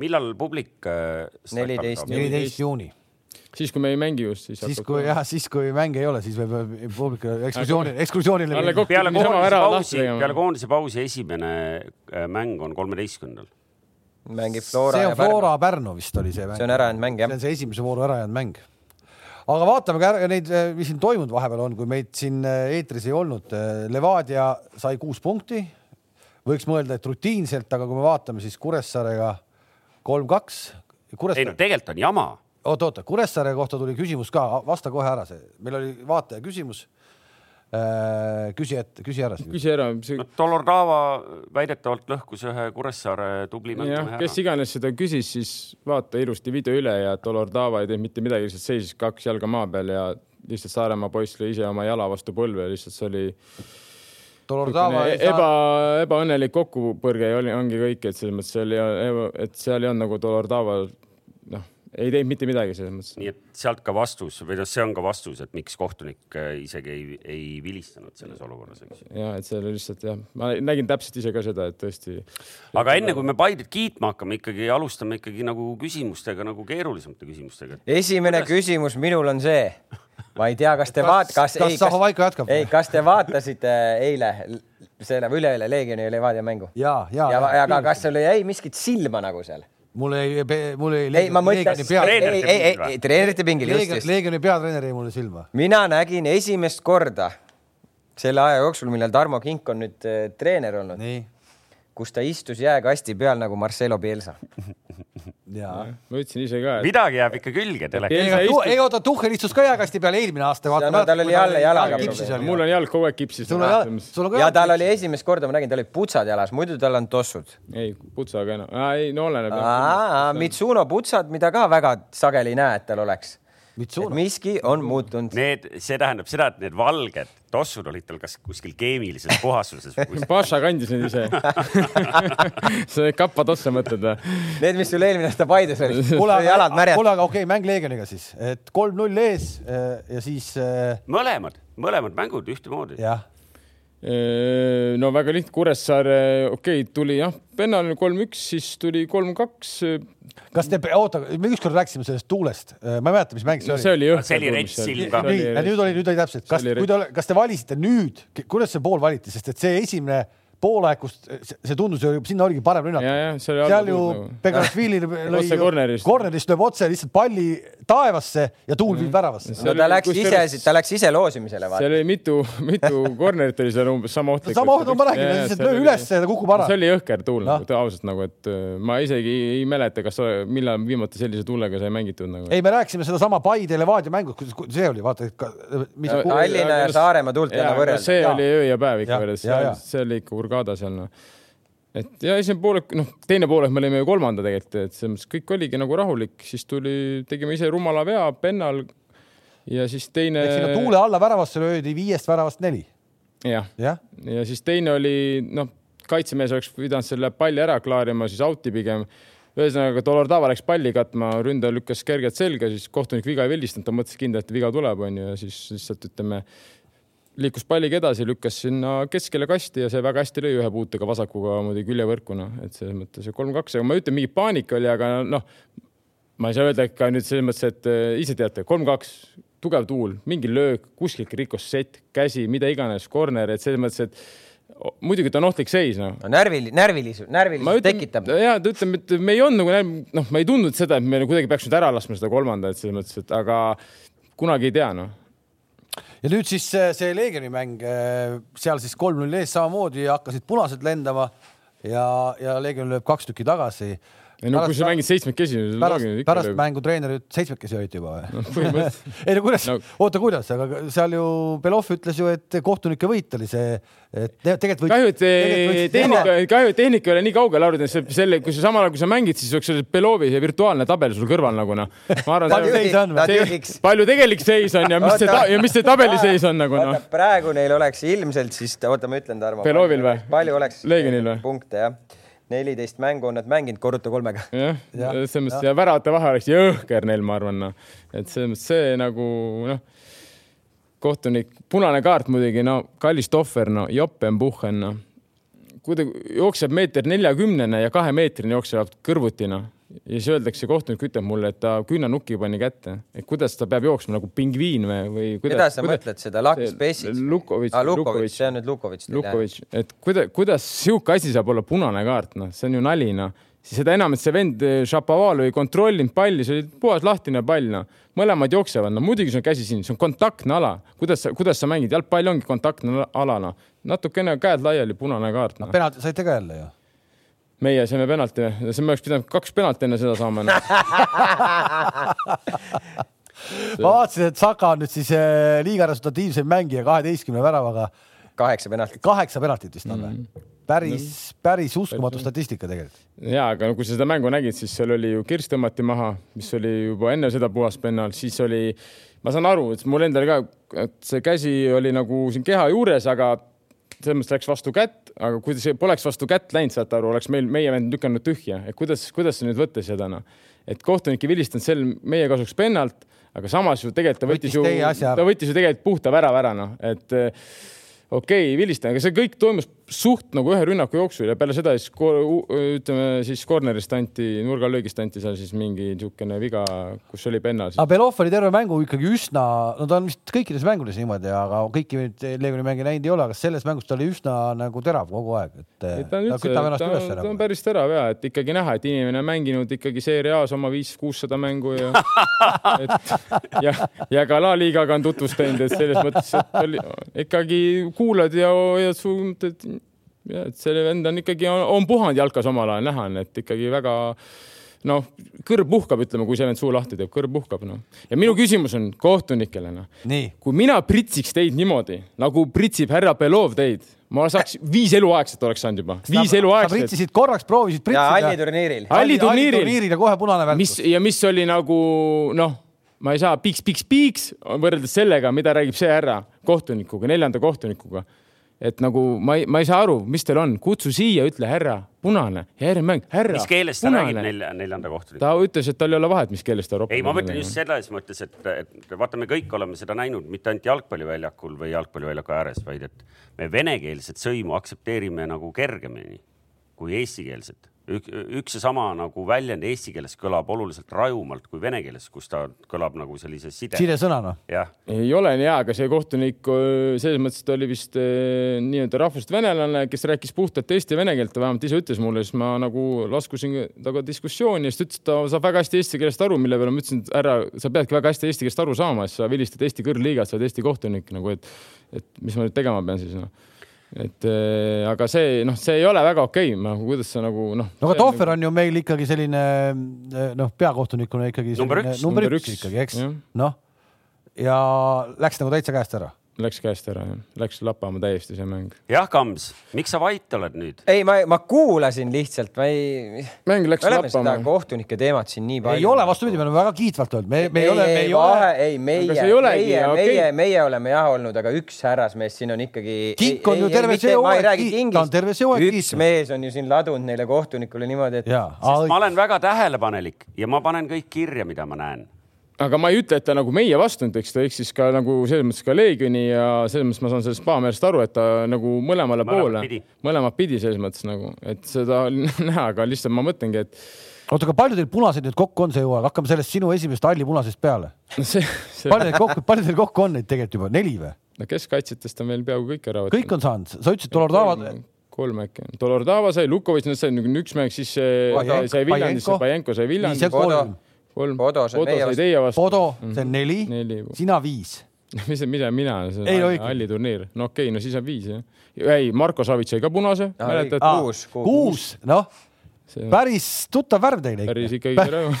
Millal publik? Äh, neliteist neliteist juuni siis, kui me ei mängi just, siis. siis kui jah, siis kui mänge ei ole, siis võib publik ekskursiooni, ekskursioonile. peale koondise pausi, peale koondise pausi esimene äh, mäng on kolmeteistkümnendal. mängib Flora. see on Flora Pärnu vist oli see mäng. see on ärajäänud mäng jah. see on see esimese vooru ärajäänud mäng aga vaatame ka neid, äh, mis siin toimunud vahepeal on, kui meid siin eetris ei olnud. Levadia sai kuus punkti. võiks mõelda, et rutiinselt, aga kui me vaatame, siis Kuressaarega kolm-kaks. ei no tegelikult on jama oota, oota, Kuressaare kohta tuli küsimus ka, vasta kohe ära see, meil oli vaataja küsimus äh,. küsi ette, küsi ära. küsi ära see.... no Dolordava väidetavalt lõhkus ühe Kuressaare tubli mängimehe ära. kes iganes seda küsis, siis vaata ilusti video üle ja Dolordava ei teinud mitte midagi, lihtsalt seisis kaks jalga maa peal ja lihtsalt Saaremaa poiss lõi ise oma jala vastu põlve, lihtsalt see oli eba, ebaõnnelik kokkupõrge oli, ongi kõik, et selles mõttes seal ei, et seal ei olnud nagu Dolordaval noh ei teinud mitte midagi selles mõttes. nii et sealt ka vastus või noh, see on ka vastus, et miks kohtunik äh, isegi ei, ei vilistanud selles olukorras, eks. ja et see oli lihtsalt jah, ma nägin täpselt ise ka seda, et tõesti. aga enne kui me Paidet kiitma hakkame, ikkagi alustame ikkagi nagu küsimustega nagu keerulisemate küsimustega. esimene Kuidas... küsimus minul on see, ma ei tea, kas te vaat-, kas, kas, kas Zahhovaiko jätkab? ei, kas te vaatasite eile selle või üleeile Leegioni ja Levadia mängu? ja, ja, ja, ja, aga kas sul jäi miskit silma nagu seal? mul ei, mul ei. ei, ma mõtlen, ei, ei, ei, treenerite pingil, just, just. Leegioni peatreener jäi mulle silma. mina nägin esimest korda selle aja jooksul, millal Tarmo Kink on nüüd äh, treener olnud, kus ta istus jääkasti peal nagu Marcelo Pielsa jaa. ma ütlesin ise ka et.... midagi jääb ikka külge teleka. ei oota, Tuhhel istus ka jääkasti peal eelmine aasta. tal oli jälle jalaga probleem. mul on jalg kogu aeg kipsis. ja tal oli esimest korda, ma nägin, tal olid putsad jalas, muidu tal on tossud. ei, putsaga enam, ei no oleneb. Mitsuno putsad, mida ka väga sageli ei näe, et tal oleks. Miski on muutunud. Need, see tähendab seda, et need valged tossud olid tal kas kuskil keemilises puhastuses või kuskil. Paša kandis neid ise. see kappadosse mõtled või? Need, mis sul eelmine aasta Paides olid, kuule, jalad märjad. kuule, aga okei okay,, mäng Leegioniga siis, et kolm-null ees eh, ja siis eh, mõlemad, mõlemad mängud ühtemoodi. jah, no väga lihtne, Kuressaare, okei okay,, tuli jah, Pennal kolm-üks, siis tuli kolm-kaks. kas te, oota, me ükskord rääkisime sellest tuulest, ma ei mäleta, mis mäng see oli. see oli jõhker. See oli rets silm ka. nii, nüüd oli, nüüd oli täpselt, kas, kui te, kas te valisite nüüd, kuidas see pool valiti, sest et see esimene poolaeg, kus see tundus ju, sinna oligi parem rünnak. ja, ja see oli seal ju nagu. Begasvili lõi Otse kornerist. kornerist lööb otse lihtsalt palli taevasse ja tuul viib väravasse. no ta läks ise, ta läks ise loosimisele, seal oli mitu, mitu cornerit oli seal umbes sama ohtlik. sama oht, ma räägin, lihtsalt löö üles ja ta kukub ära see. oli jõhker tuul Noh. nagu ausalt nagu, et äh, ma isegi ei mäleta, kas, millal viimati sellise tuulega sai mängitud nagu. ei, me rääkisime sedasama Paide Levadia mängu, see oli, vaata, Tallinna ja Saaremaa tuult ei anna võrrelda. see oli öö ja päev ikka võrreldes, see oli ikka Hurghada seal noh. et ja esimene poolek, noh, teine poolek me olime ju kolmanda tegelikult, et selles mõttes kõik oligi nagu rahulik, siis tuli, tegime ise rumala vea pennal ja siis teine. sinna tuule alla väravasse löödi viiest väravast neli, jah, jah. ja siis teine oli noh, kaitsemees oleks pidanud selle palli ära klaarima, siis out'i pigem. ühesõnaga, Dolordava läks palli katma, ründaja lükkas kergelt selga, siis kohtunik viga ei pildistanud, ta mõtles kindlalt, et viga tuleb, onju, ja siis lihtsalt ütleme, liikus palliga edasi, lükkas sinna keskele kasti ja see väga hästi lõi ühe puutega vasakuga muidugi küljevõrkuna, et selles mõttes kolm-kaks, aga ma ütlen, mingi paanika oli, aga noh, ma ei saa öelda ikka nüüd selles mõttes, et äh, ise teate, kolm-kaks, tugev tuul, mingi löök, kuskilt rikkus sett, käsi, mida iganes, corner, et selles mõttes, et muidugi ta on ohtlik seis, noh. no närvil, närvilisus, närvilisus tekitab. ja ütleme, et me ei olnud nagu, noh, ma ei tundnud seda, et me kuidagi peaks nüüd ära laskma seda kolmandat, selles mõttes, et aga kunagi ei tea, noh. Ja nüüd siis see, see Leegioni mäng, seal siis kolm-null ees samamoodi hakkasid punased lendama ja, ja Leegion lööb kaks tükki tagasi. Ei no kui sa mängid seitsmekesi, pärast, pärast mängu treener ütles, seitsmekesi hoiti juba või? põhimõtteliselt ei no kuidas No- no., oota, kuidas, aga seal ju Belov ütles ju, et kohtunike võit oli see, et tegelikult võit. kahju, et tehnika, kahju, et tehnika ei ole nii kaugele arvutanud, see selle, kui sa samal ajal, kui sa mängid, siis oleks see Belovi see virtuaalne tabel sul kõrval nagu noh. ma arvan, Palju seis on või? Palju tegelik seis on ja mis see ja mis see tabeli seis on nagu noh praegu neil oleks ilmselt siis, oota, ma ütlen, Tarmo. Belovil või? palju oleks? Leegionil või? punkte jah, neliteist mängu on nad mänginud, korruta kolmega. jah, Jah, selles mõttes ja väravate vahe oleks jõhker neil, ma arvan, noh. et selles mõttes see nagu noh, kohtunik, punane kaart muidugi, no kallis tohver, no Joppen-Puhhen, noh. kui ta jookseb meeter neljakümnene ja kahemeetrine jooksevad kõrvuti, noh ja siis öeldakse, kohtunik ütleb mulle, et ta küünanukki pani kätte, et kuidas ta peab jooksma nagu pingviin või, või keda kuidas. sa mõtled seda, Lakis Pesic? Lukovitš aa, Lukovitš, see on nüüd Lukovitš. Lukovitš, et kuida-, kuidas sihuke asi saab olla punane kaart, noh, see on ju nali, noh. siis seda enam, et see vend eh, Šapovalov ei kontrollinud palli, see oli puhas lahtine pall, noh. mõlemad jooksevad, no muidugi see on käsi siin, see on kontaktne ala. kuidas sa, kuidas sa mängid, jalgpall ongi kontaktne ala, noh. natukene käed laiali, punane kaart, noh. penalti saite ka jälle ju. Meie saime penalti, see me oleks pidanud kaks penalti enne seda saama no. ma vaatasin, et Saka on nüüd siis äh, liiga resultatiivsem mängija kaheteistkümne väravaga, kaheksa penaltit. kaheksa penaltit vist on või mm.? päris, päris uskumatu statistika tegelikult. ja, aga no kui sa seda mängu nägid, siis seal oli ju Kirss tõmmati maha, mis oli juba enne seda puhas pennal, siis oli, ma saan aru, et mul endal ka, et see käsi oli nagu siin keha juures, aga selles mõttes läks vastu kätt, aga kui see poleks vastu kätt läinud, saate aru, oleks meil, meie vend lükanud tühja, et kuidas, kuidas sa nüüd võtta seda noh, et kohtunik ei vilistanud sel meie kasuks pennalt, aga samas ju tegelikult ta võttis, Võttis ju ta võttis ju tegelikult puhta värava ära noh, et eh, okei okay,, vilistan, aga see kõik toimus suht nagu ühe rünnaku jooksul ja peale seda siis ütleme siis corner'ist anti, nurgalöögist anti seal siis mingi niisugune viga, kus oli pennal. aga Belov oli terve mängu ikkagi üsna, no ta on vist kõikides mängudes niimoodi, aga kõiki nüüd Leegioni mänge näinud ei ole, aga selles mängus ta oli üsna nagu terav kogu aeg, et ta on ta üldse, kütab ta, ennast ta, üles ta on nagu. päris terav ja et ikkagi näha, et inimene on mänginud ikkagi Serie A-s oma viis-kuussada mängu ja et ja, ja ka La Ligaga on tutvust teinud, et selles mõttes, et oli ikkagi kuulad ja suu, et ja et see vend on ikkagi, on puhanud jalkas omal ajal, näha on, et ikkagi väga noh, kõrv puhkab, ütleme, kui see vend suu lahti teeb, kõrv puhkab, noh. ja minu küsimus on kohtunikele, noh nii, kui mina pritsiks teid niimoodi nagu pritsib härra Belov teid, ma saaks viis eluaegset oleks saanud juba, viis sa eluaegset, pritsisid korraks, proovisid pritsida. turniiril. Halli turniiril. ja kohe punane mis värk. ja mis oli nagu noh, ma ei saa piiks, piiks, piiks võrreldes sellega, mida räägib see härra kohtunikuga, neljanda kohtunikuga. Et nagu ma ei, ma ei saa aru, mis teil on, kutsu siia, ütle härra, punane ja järgmine mäng, härra. mis keeles ta punane. räägib nelja, neljanda kohtunikuga? ta ütles, et tal ei ole vahet, mis keeles ta ropab. ei, ma mõtlen just selles mõttes, et, et vaata, me kõik oleme seda näinud mitte ainult jalgpalliväljakul või jalgpalliväljaku ääres, vaid et me venekeelset sõimu aktsepteerime nagu kergemini kui eestikeelset Ük, üks ja sama nagu väljend eesti keeles kõlab oluliselt rajumalt kui vene keeles, kus ta kõlab nagu sellise side. sidesõnana. ei ole nii hea, aga see kohtunik selles mõttes, et ta oli vist nii-öelda rahvusest venelane, kes rääkis puhtalt eesti ja vene keelt, ta vähemalt ise ütles mulle, siis ma nagu laskusin temaga diskussiooni ja siis ta ütles, et ta saab väga hästi eesti keelest aru, mille peale ma ütlesin, et härra, sa peadki väga hästi eesti keelest aru saama, siis sa vilistad Eesti kõrgliigat, sa oled Eesti kohtunik nagu, et, et mis ma nüüd tegema pean siis noh et äh, aga see noh, see ei ole väga okei okay,, nagu kuidas sa nagu noh. no aga Tohver on ju meil ikkagi selline noh, peakohtunikuna ikkagi number üks, number üks ikkagi, eks? noh, ja läks nagu täitsa käest ära läks käest ära, läks lappama täiesti see mäng. jah, Kams, miks sa vait oled nüüd? ei, ma, ma kuulasin lihtsalt, ma ei. mäng läks me lappama. kohtunike teemat siin nii palju. ei ole, vastupidi, me oleme väga kiitvalt öelnud, me, me ei ole, me ei ole. ei, meie, meie, meie, meie oleme jah olnud, aga üks härrasmees siin on ikkagi. kink on ju terve see hooaeg, ta on terve see hooaeg üks mees on ju siin ladunud neile kohtunikule niimoodi, et. ma olen väga tähelepanelik ja ma panen kõik kirja, mida ma näen aga ma ei ütle, et ta nagu meie vastu nüüd, eks ta eksis ka nagu selles mõttes ka Leegioni ja selles mõttes ma saan sellest Paamerest aru, et ta nagu mõlemale mõlemat poole, mõlemat pidi selles mõttes nagu, et seda näha, aga lihtsalt ma mõtlengi, et oota, aga palju teil punaseid nüüd kokku on see hooaeg, hakkame sellest sinu esimesest halli punasest peale no. See... palju teil kokku, palju teil kokku on neid tegelikult juba, neli või? no keskkaitsjatest on meil peaaegu kõik ära võtnud. kõik on saanud, sa ütlesid Dolordava kolm äkki. Dolordava sai, Lukovitš, nad said nagu üks mäng, siis sai Viljandisse, Pajenko sai Viljandisse kolm. Podo, see on meie vastu. Podo, see on neli, neli., sina viis mis, mida mina, see on halli turniir, no okei okay,, no siis on viis jah. ei, Marko Savits sai ka punase, mäletad? kuus, kuus, noh päris tuttav värv teile ikka. päris ikkagi rõõm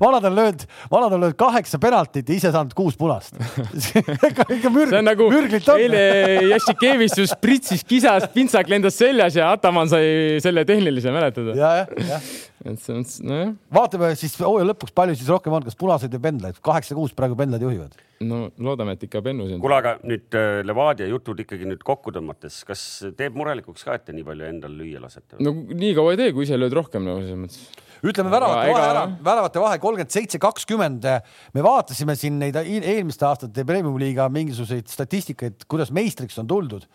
vanad on löönud, vanad on löönud kaheksa penaltit ja ise saanud kuus punast ikka, ikka mürg, see on nagu mürglit on. eile Jašikevis ju spritsis, kisas, pintsak lendas seljas ja Ataman sai selle tehnilise, mäletad? ja, jah, jah et see on, nojah. vaatame siis hooaja lõpuks, palju siis rohkem on, kas punaseid või pendlaid, kaheksa-kuus praegu pendlad juhivad no loodame, et ikka Bennu siin. kuule, aga nüüd äh, Levadia jutud ikkagi nüüd kokku tõmmates, kas teeb murelikuks ka, et te nii palju endal lüüa lasete? no nii kaua ei tee, kui ise lööd rohkem nagu selles mõttes. ütleme väravate vahe ära, väravate vahe kolmkümmend seitse, kakskümmend. me vaatasime siin neid eelmiste aastate Premium-liiga mingisuguseid statistikaid, kuidas meistriks on tuldud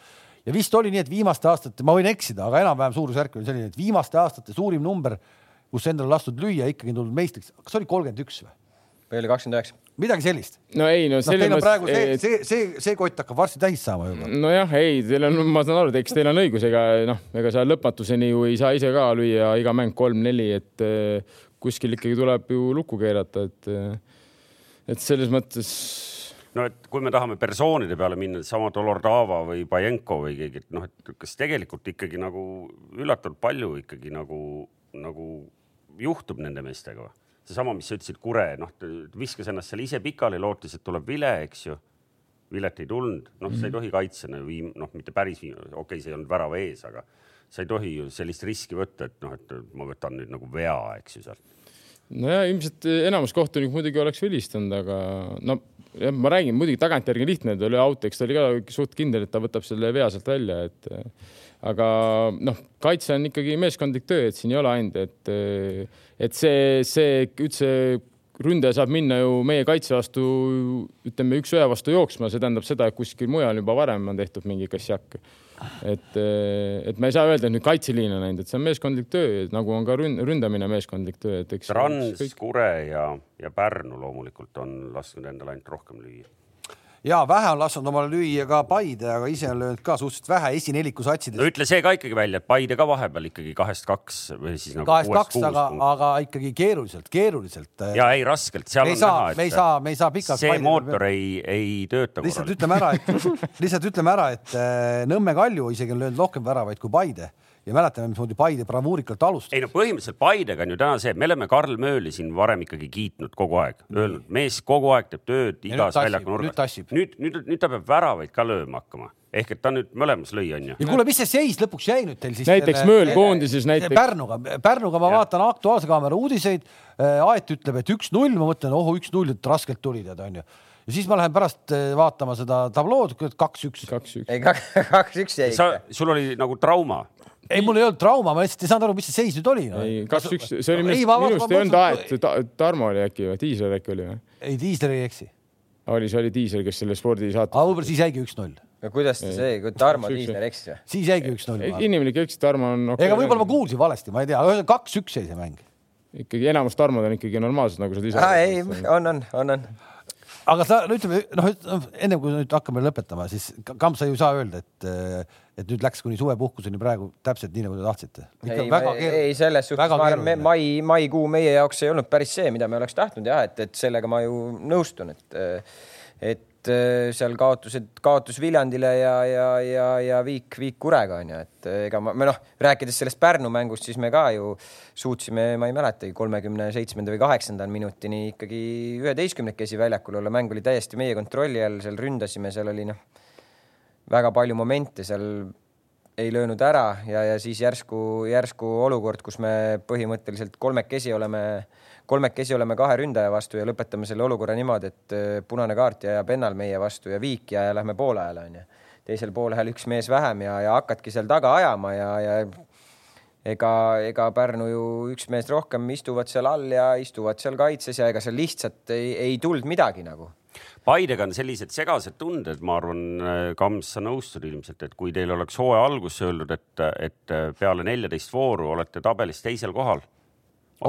ja vist oli nii, et viimaste aastate, ma võin eksida, aga enam-vähem suurusjärk oli selline, et viimaste aastate suurim number, kus endale lastud lüüa, ikkagi tulnud meistriks, kas oli kolmkümmend üks või? või oli kakskümmend üheksa? midagi sellist. no ei, no selles no, mõttes. see, see, see, see kott hakkab varsti täis saama juba. nojah, ei, teil on, ma saan aru, et eks teil on õigus, ega noh, ega sa lõpmatuseni ju ei saa ise ka lüüa iga mäng kolm-neli, et eh, kuskil ikkagi tuleb ju lukku keerata, et, eh, et selles mõttes no et kui me tahame persoonide peale minna, sama Dolordava või Bajenko või keegi, et noh, et kas tegelikult ikkagi nagu üllatavalt palju ikkagi nagu, nagu juhtub nende meestega seesama, mis sa ütlesid, Kure, noh, viskas ennast seal ise pikali, lootis, et tuleb vile, eks ju. vilet ei tulnud, noh mm -hmm., sa ei mhm. tohi kaitsjana viim-, noh, mitte päris viim-, okei okay,, see ei olnud värava ees, aga sa ei tohi ju sellist riski võtta, et noh, et ma võtan nüüd nagu vea, eks ju sealt. nojah, ilmselt enamus kohtunikud muidugi oleks vilistanud, aga no jah, ma räägin muidugi tagantjärgi lihtne, ta oli out, eks ta oli ka suht kindel, et ta võtab selle vea sealt välja, et aga noh, kaitse on ikkagi meeskondlik töö, et siin ei ole ainult, et, et see, see üldse ründaja saab minna ju meie kaitse vastu, ütleme üks-ühe vastu jooksma, see tähendab seda, et kuskil mujal juba varem on tehtud mingi kassjak. et, et me ei saa öelda, et nüüd kaitseliin on läinud, et see on meeskondlik töö, nagu on ka ründamine meeskondlik töö, et eks. Trans Kure ja, ja Pärnu loomulikult on lasknud endale ainult rohkem lüüa ja vähe on lasknud omale lüüa ka Paide, aga ise on löönud ka suhteliselt vähe esineliku satsides. no ütle see ka ikkagi välja, et Paide ka vahepeal ikkagi kahest kaks või siis nagu kahest kaks, aga, aga ikkagi keeruliselt, keeruliselt. ja ei raskelt, seal me on saa, näha, et me ei saa, me ei saa pikalt. see mootor ei, ei tööta. lihtsalt ütleme ära, et lihtsalt ütleme ära, et äh, Nõmme Kalju isegi on löönud rohkem väravaid kui Paide ja mäletame, mismoodi Paide bravuurikalt alustas. ei no põhimõtteliselt Paidega on ju täna see, me oleme Karl Mööli siin varem ikkagi kiitnud kogu aeg, öelnud, mees kogu aeg teeb tööd Ja igas nüüd väljaku nüüd nurgas. tassib. nüüd, nüüd, nüüd ta peab väravaid ka lööma hakkama, ehk et ta nüüd mõlemas lõi, onju. ja kuule, mis see seis lõpuks jäi nüüd teil siis? näiteks Mööl koondises näiteks. Pärnuga, Pärnuga ma vaatan Aktuaalse Kaamera uudiseid. Aet ütleb, et üks-null, ma mõtlen, oh üks-null, et raskelt tuli tead onju. ja siis ma lähen pärast eh, vaatama seda tablood, kaks-üks. kaks-üks. ei, kaks-üks jäi ikka., sul oli nagu trauma. Ei, mul ei olnud trauma, ma lihtsalt ei saanud aru, mis see seis nüüd oli no.. ei, kaks-üks, see oli minu arust, ei olnud Aet, Tarmo oli äkki või, Tiisler äkki oli või? ei, Tiisler ei eksi. oli, see oli Tiisler, kes selle spordisaate aga võib-olla siis jäigi üks-null. no kuidas ta see, kui Tarmo Tiisler eksis või? siis jäigi üks-null. inimlik eks Tarmo on okay, ega võib-olla ma kuulsin valesti, ma ei tea, kaks-üks jäi see mäng. ikkagi enamus Tarmod on ikkagi normaalsed, nagu sa ise aa ei, on, on, on, on. Aga sa no ütleme noh, ennem kui nüüd hakkame lõpetama, siis Kamp, sa ju ei saa öelda, et, et nüüd läks kuni suvepuhkuseni praegu täpselt nii, nagu te tahtsite. ei, ei selles suhtes ma arvan, mai, maikuu meie jaoks ei olnud päris see, mida me oleks tahtnud jah, et, et sellega ma ju nõustun, et, et seal kaotused, kaotus Viljandile ja, ja, ja, ja viik, viik Kurega on ju, et ega ma, me noh, rääkides sellest Pärnu mängust, siis me ka ju suutsime, ma ei mäletagi, kolmekümne seitsmenda või kaheksanda minutini ikkagi üheteistkümnekesi väljakul olla, mäng oli täiesti meie kontrolli all, seal ründasime, seal oli noh, väga palju momente seal ei löönud ära ja, ja siis järsku, järsku olukord, kus me põhimõtteliselt kolmekesi oleme, kolmekesi oleme kahe ründaja vastu ja lõpetame selle olukorra niimoodi, et äh, punane kaart jääb ennal meie vastu ja viik ja, ja lähme poolajale onju. teisel poolajal üks mees vähem ja, ja hakkadki seal taga ajama ja, ja ega, ega Pärnu ju üks mees rohkem istuvad seal all ja istuvad seal kaitses ja ega seal lihtsalt ei, ei tulnud midagi nagu Paidega on sellised segased tunded, ma arvan, Kams, sa nõustud ilmselt, et kui teil oleks hooaja alguses öeldud, et, et peale neljateist vooru olete tabelis teisel kohal.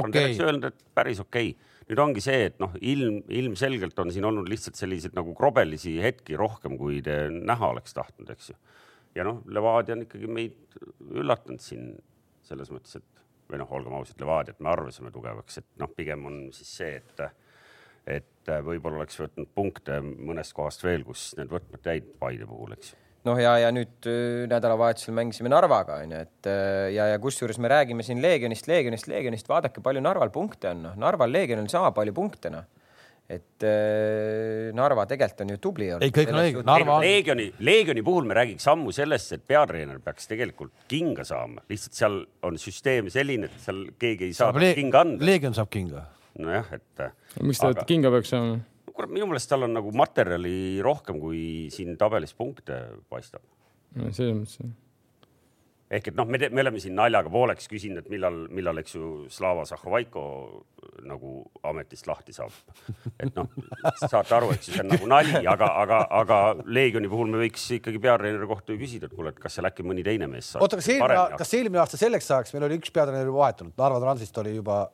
Okei. oleks öelnud, et päris okei okay.. nüüd ongi see, et noh, ilm, ilmselgelt on siin olnud lihtsalt selliseid nagu krobelisi hetki rohkem, kui te näha oleks tahtnud, eks ju. ja noh, Levadia on ikkagi meid üllatanud siin selles mõttes, et või noh, olgem ausad, Levadiat me arvasime tugevaks, et noh, pigem on siis see, et et võib-olla oleks võtnud punkte mõnest kohast veel, kus need võtmata jäid Paide puhul, eks ju. noh, ja, ja nüüd öö, nädalavahetusel mängisime Narvaga onju, et öö, ja, ja kusjuures me räägime siin Leegionist, Leegionist, Leegionist, vaadake, palju Narval punkte on, noh, Narval Leegionil sama palju punkte, noh. et öö, Narva tegelikult on ju tubli olnud. Ei, kõik on õige. Narva on- Leegioni, Leegioni puhul me räägiks ammu sellest, et peatreener peaks tegelikult kinga saama, lihtsalt seal on süsteem selline, et seal keegi ei saa talle kinga anda. Leegion saab kinga. nojah, et miks ta Aga- kinga peaks saama? kurat, minu meelest tal on nagu materjali rohkem, kui siin tabelis punkte paistab. selles mõttes. ehk et noh, me, me oleme siin naljaga pooleks küsinud, et millal, millal, eks ju, Slava Zahhovaiko nagu ametist lahti saab. et noh, saate aru, eks ju, see on nagu nali, aga, aga, aga Leegioni puhul me võiks ikkagi peatreeneri kohta ju küsida, et kuule, et kas seal äkki mõni teine mees saab. oota, kas eelmine, kas eelmine aasta selleks ajaks meil oli üks peatreener juba vahetunud, Narva Transist oli juba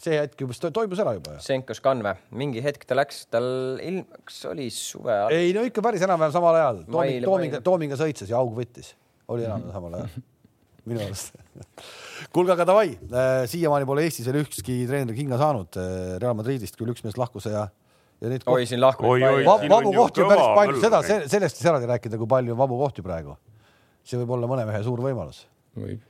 see hetk juba to- toimus ära juba ju. Senkos Kanve, mingi hetk ta läks, tal ilm, kas oli suve ajal? ei no ikka päris enam-vähem samal ajal. Tooming, Toominga. Toominga sõitses ja aug võttis, oli enam-vähem samal ajal, minu arust. kuulge, aga davai, siiamaani pole Eestis veel ükski treener kinga saanud. Real Madridist küll üks mees lahkus ja, ja neid oi, siin on vabu kohti on päris palju, seda, sellest ei saagi rääkida, kui palju on vabu kohti praegu. see võib olla mõne mehe suur võimalus. võib.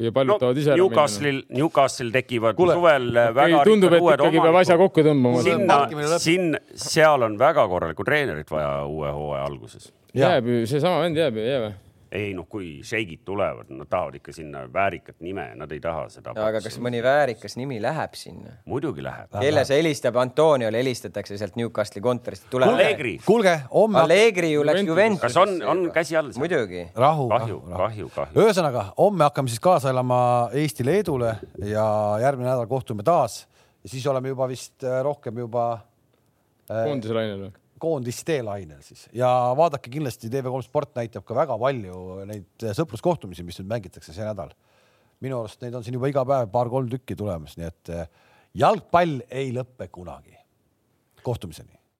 Ja no paljud tahavad ise ära minna. Newcastle'il, Newcastle'il tekivad Kuule, suvel väga tundub, et ikkagi peab asja omanikud. kokku tõmbama. Siin- sinna siin, seal on väga korralikku treenerit vaja uue hooaja alguses jääb ju, seesama vend jääb ju, ei jää või? Ei noh, kui šeigid tulevad, nad tahavad ikka sinna väärikat nime, nad ei taha seda. aga kas mõni väärikas nimi läheb sinna? muidugi läheb. kelle see helistab, Antoniole helistatakse sealt Newcastli kontorist, tule. Allegri, kuulge, homme Allegri ju läks Juventus. kas on, on käsi all? muidugi. rahu, kahju rahu,, rahu. kahju, kahju. ühesõnaga homme hakkame siis kaasa elama Eesti-Leedule ja järgmine nädal kohtume taas ja siis oleme juba vist äh, rohkem juba äh, koondise lainel või? Koondiste lainel siis ja vaadake kindlasti TV3 Sport näitab ka väga palju neid sõpruskohtumisi, mis nüüd mängitakse see nädal. minu arust neid on siin juba iga päev paar-kolm tükki tulemas, nii et äh, jalgpall ei lõpe kunagi. kohtumiseni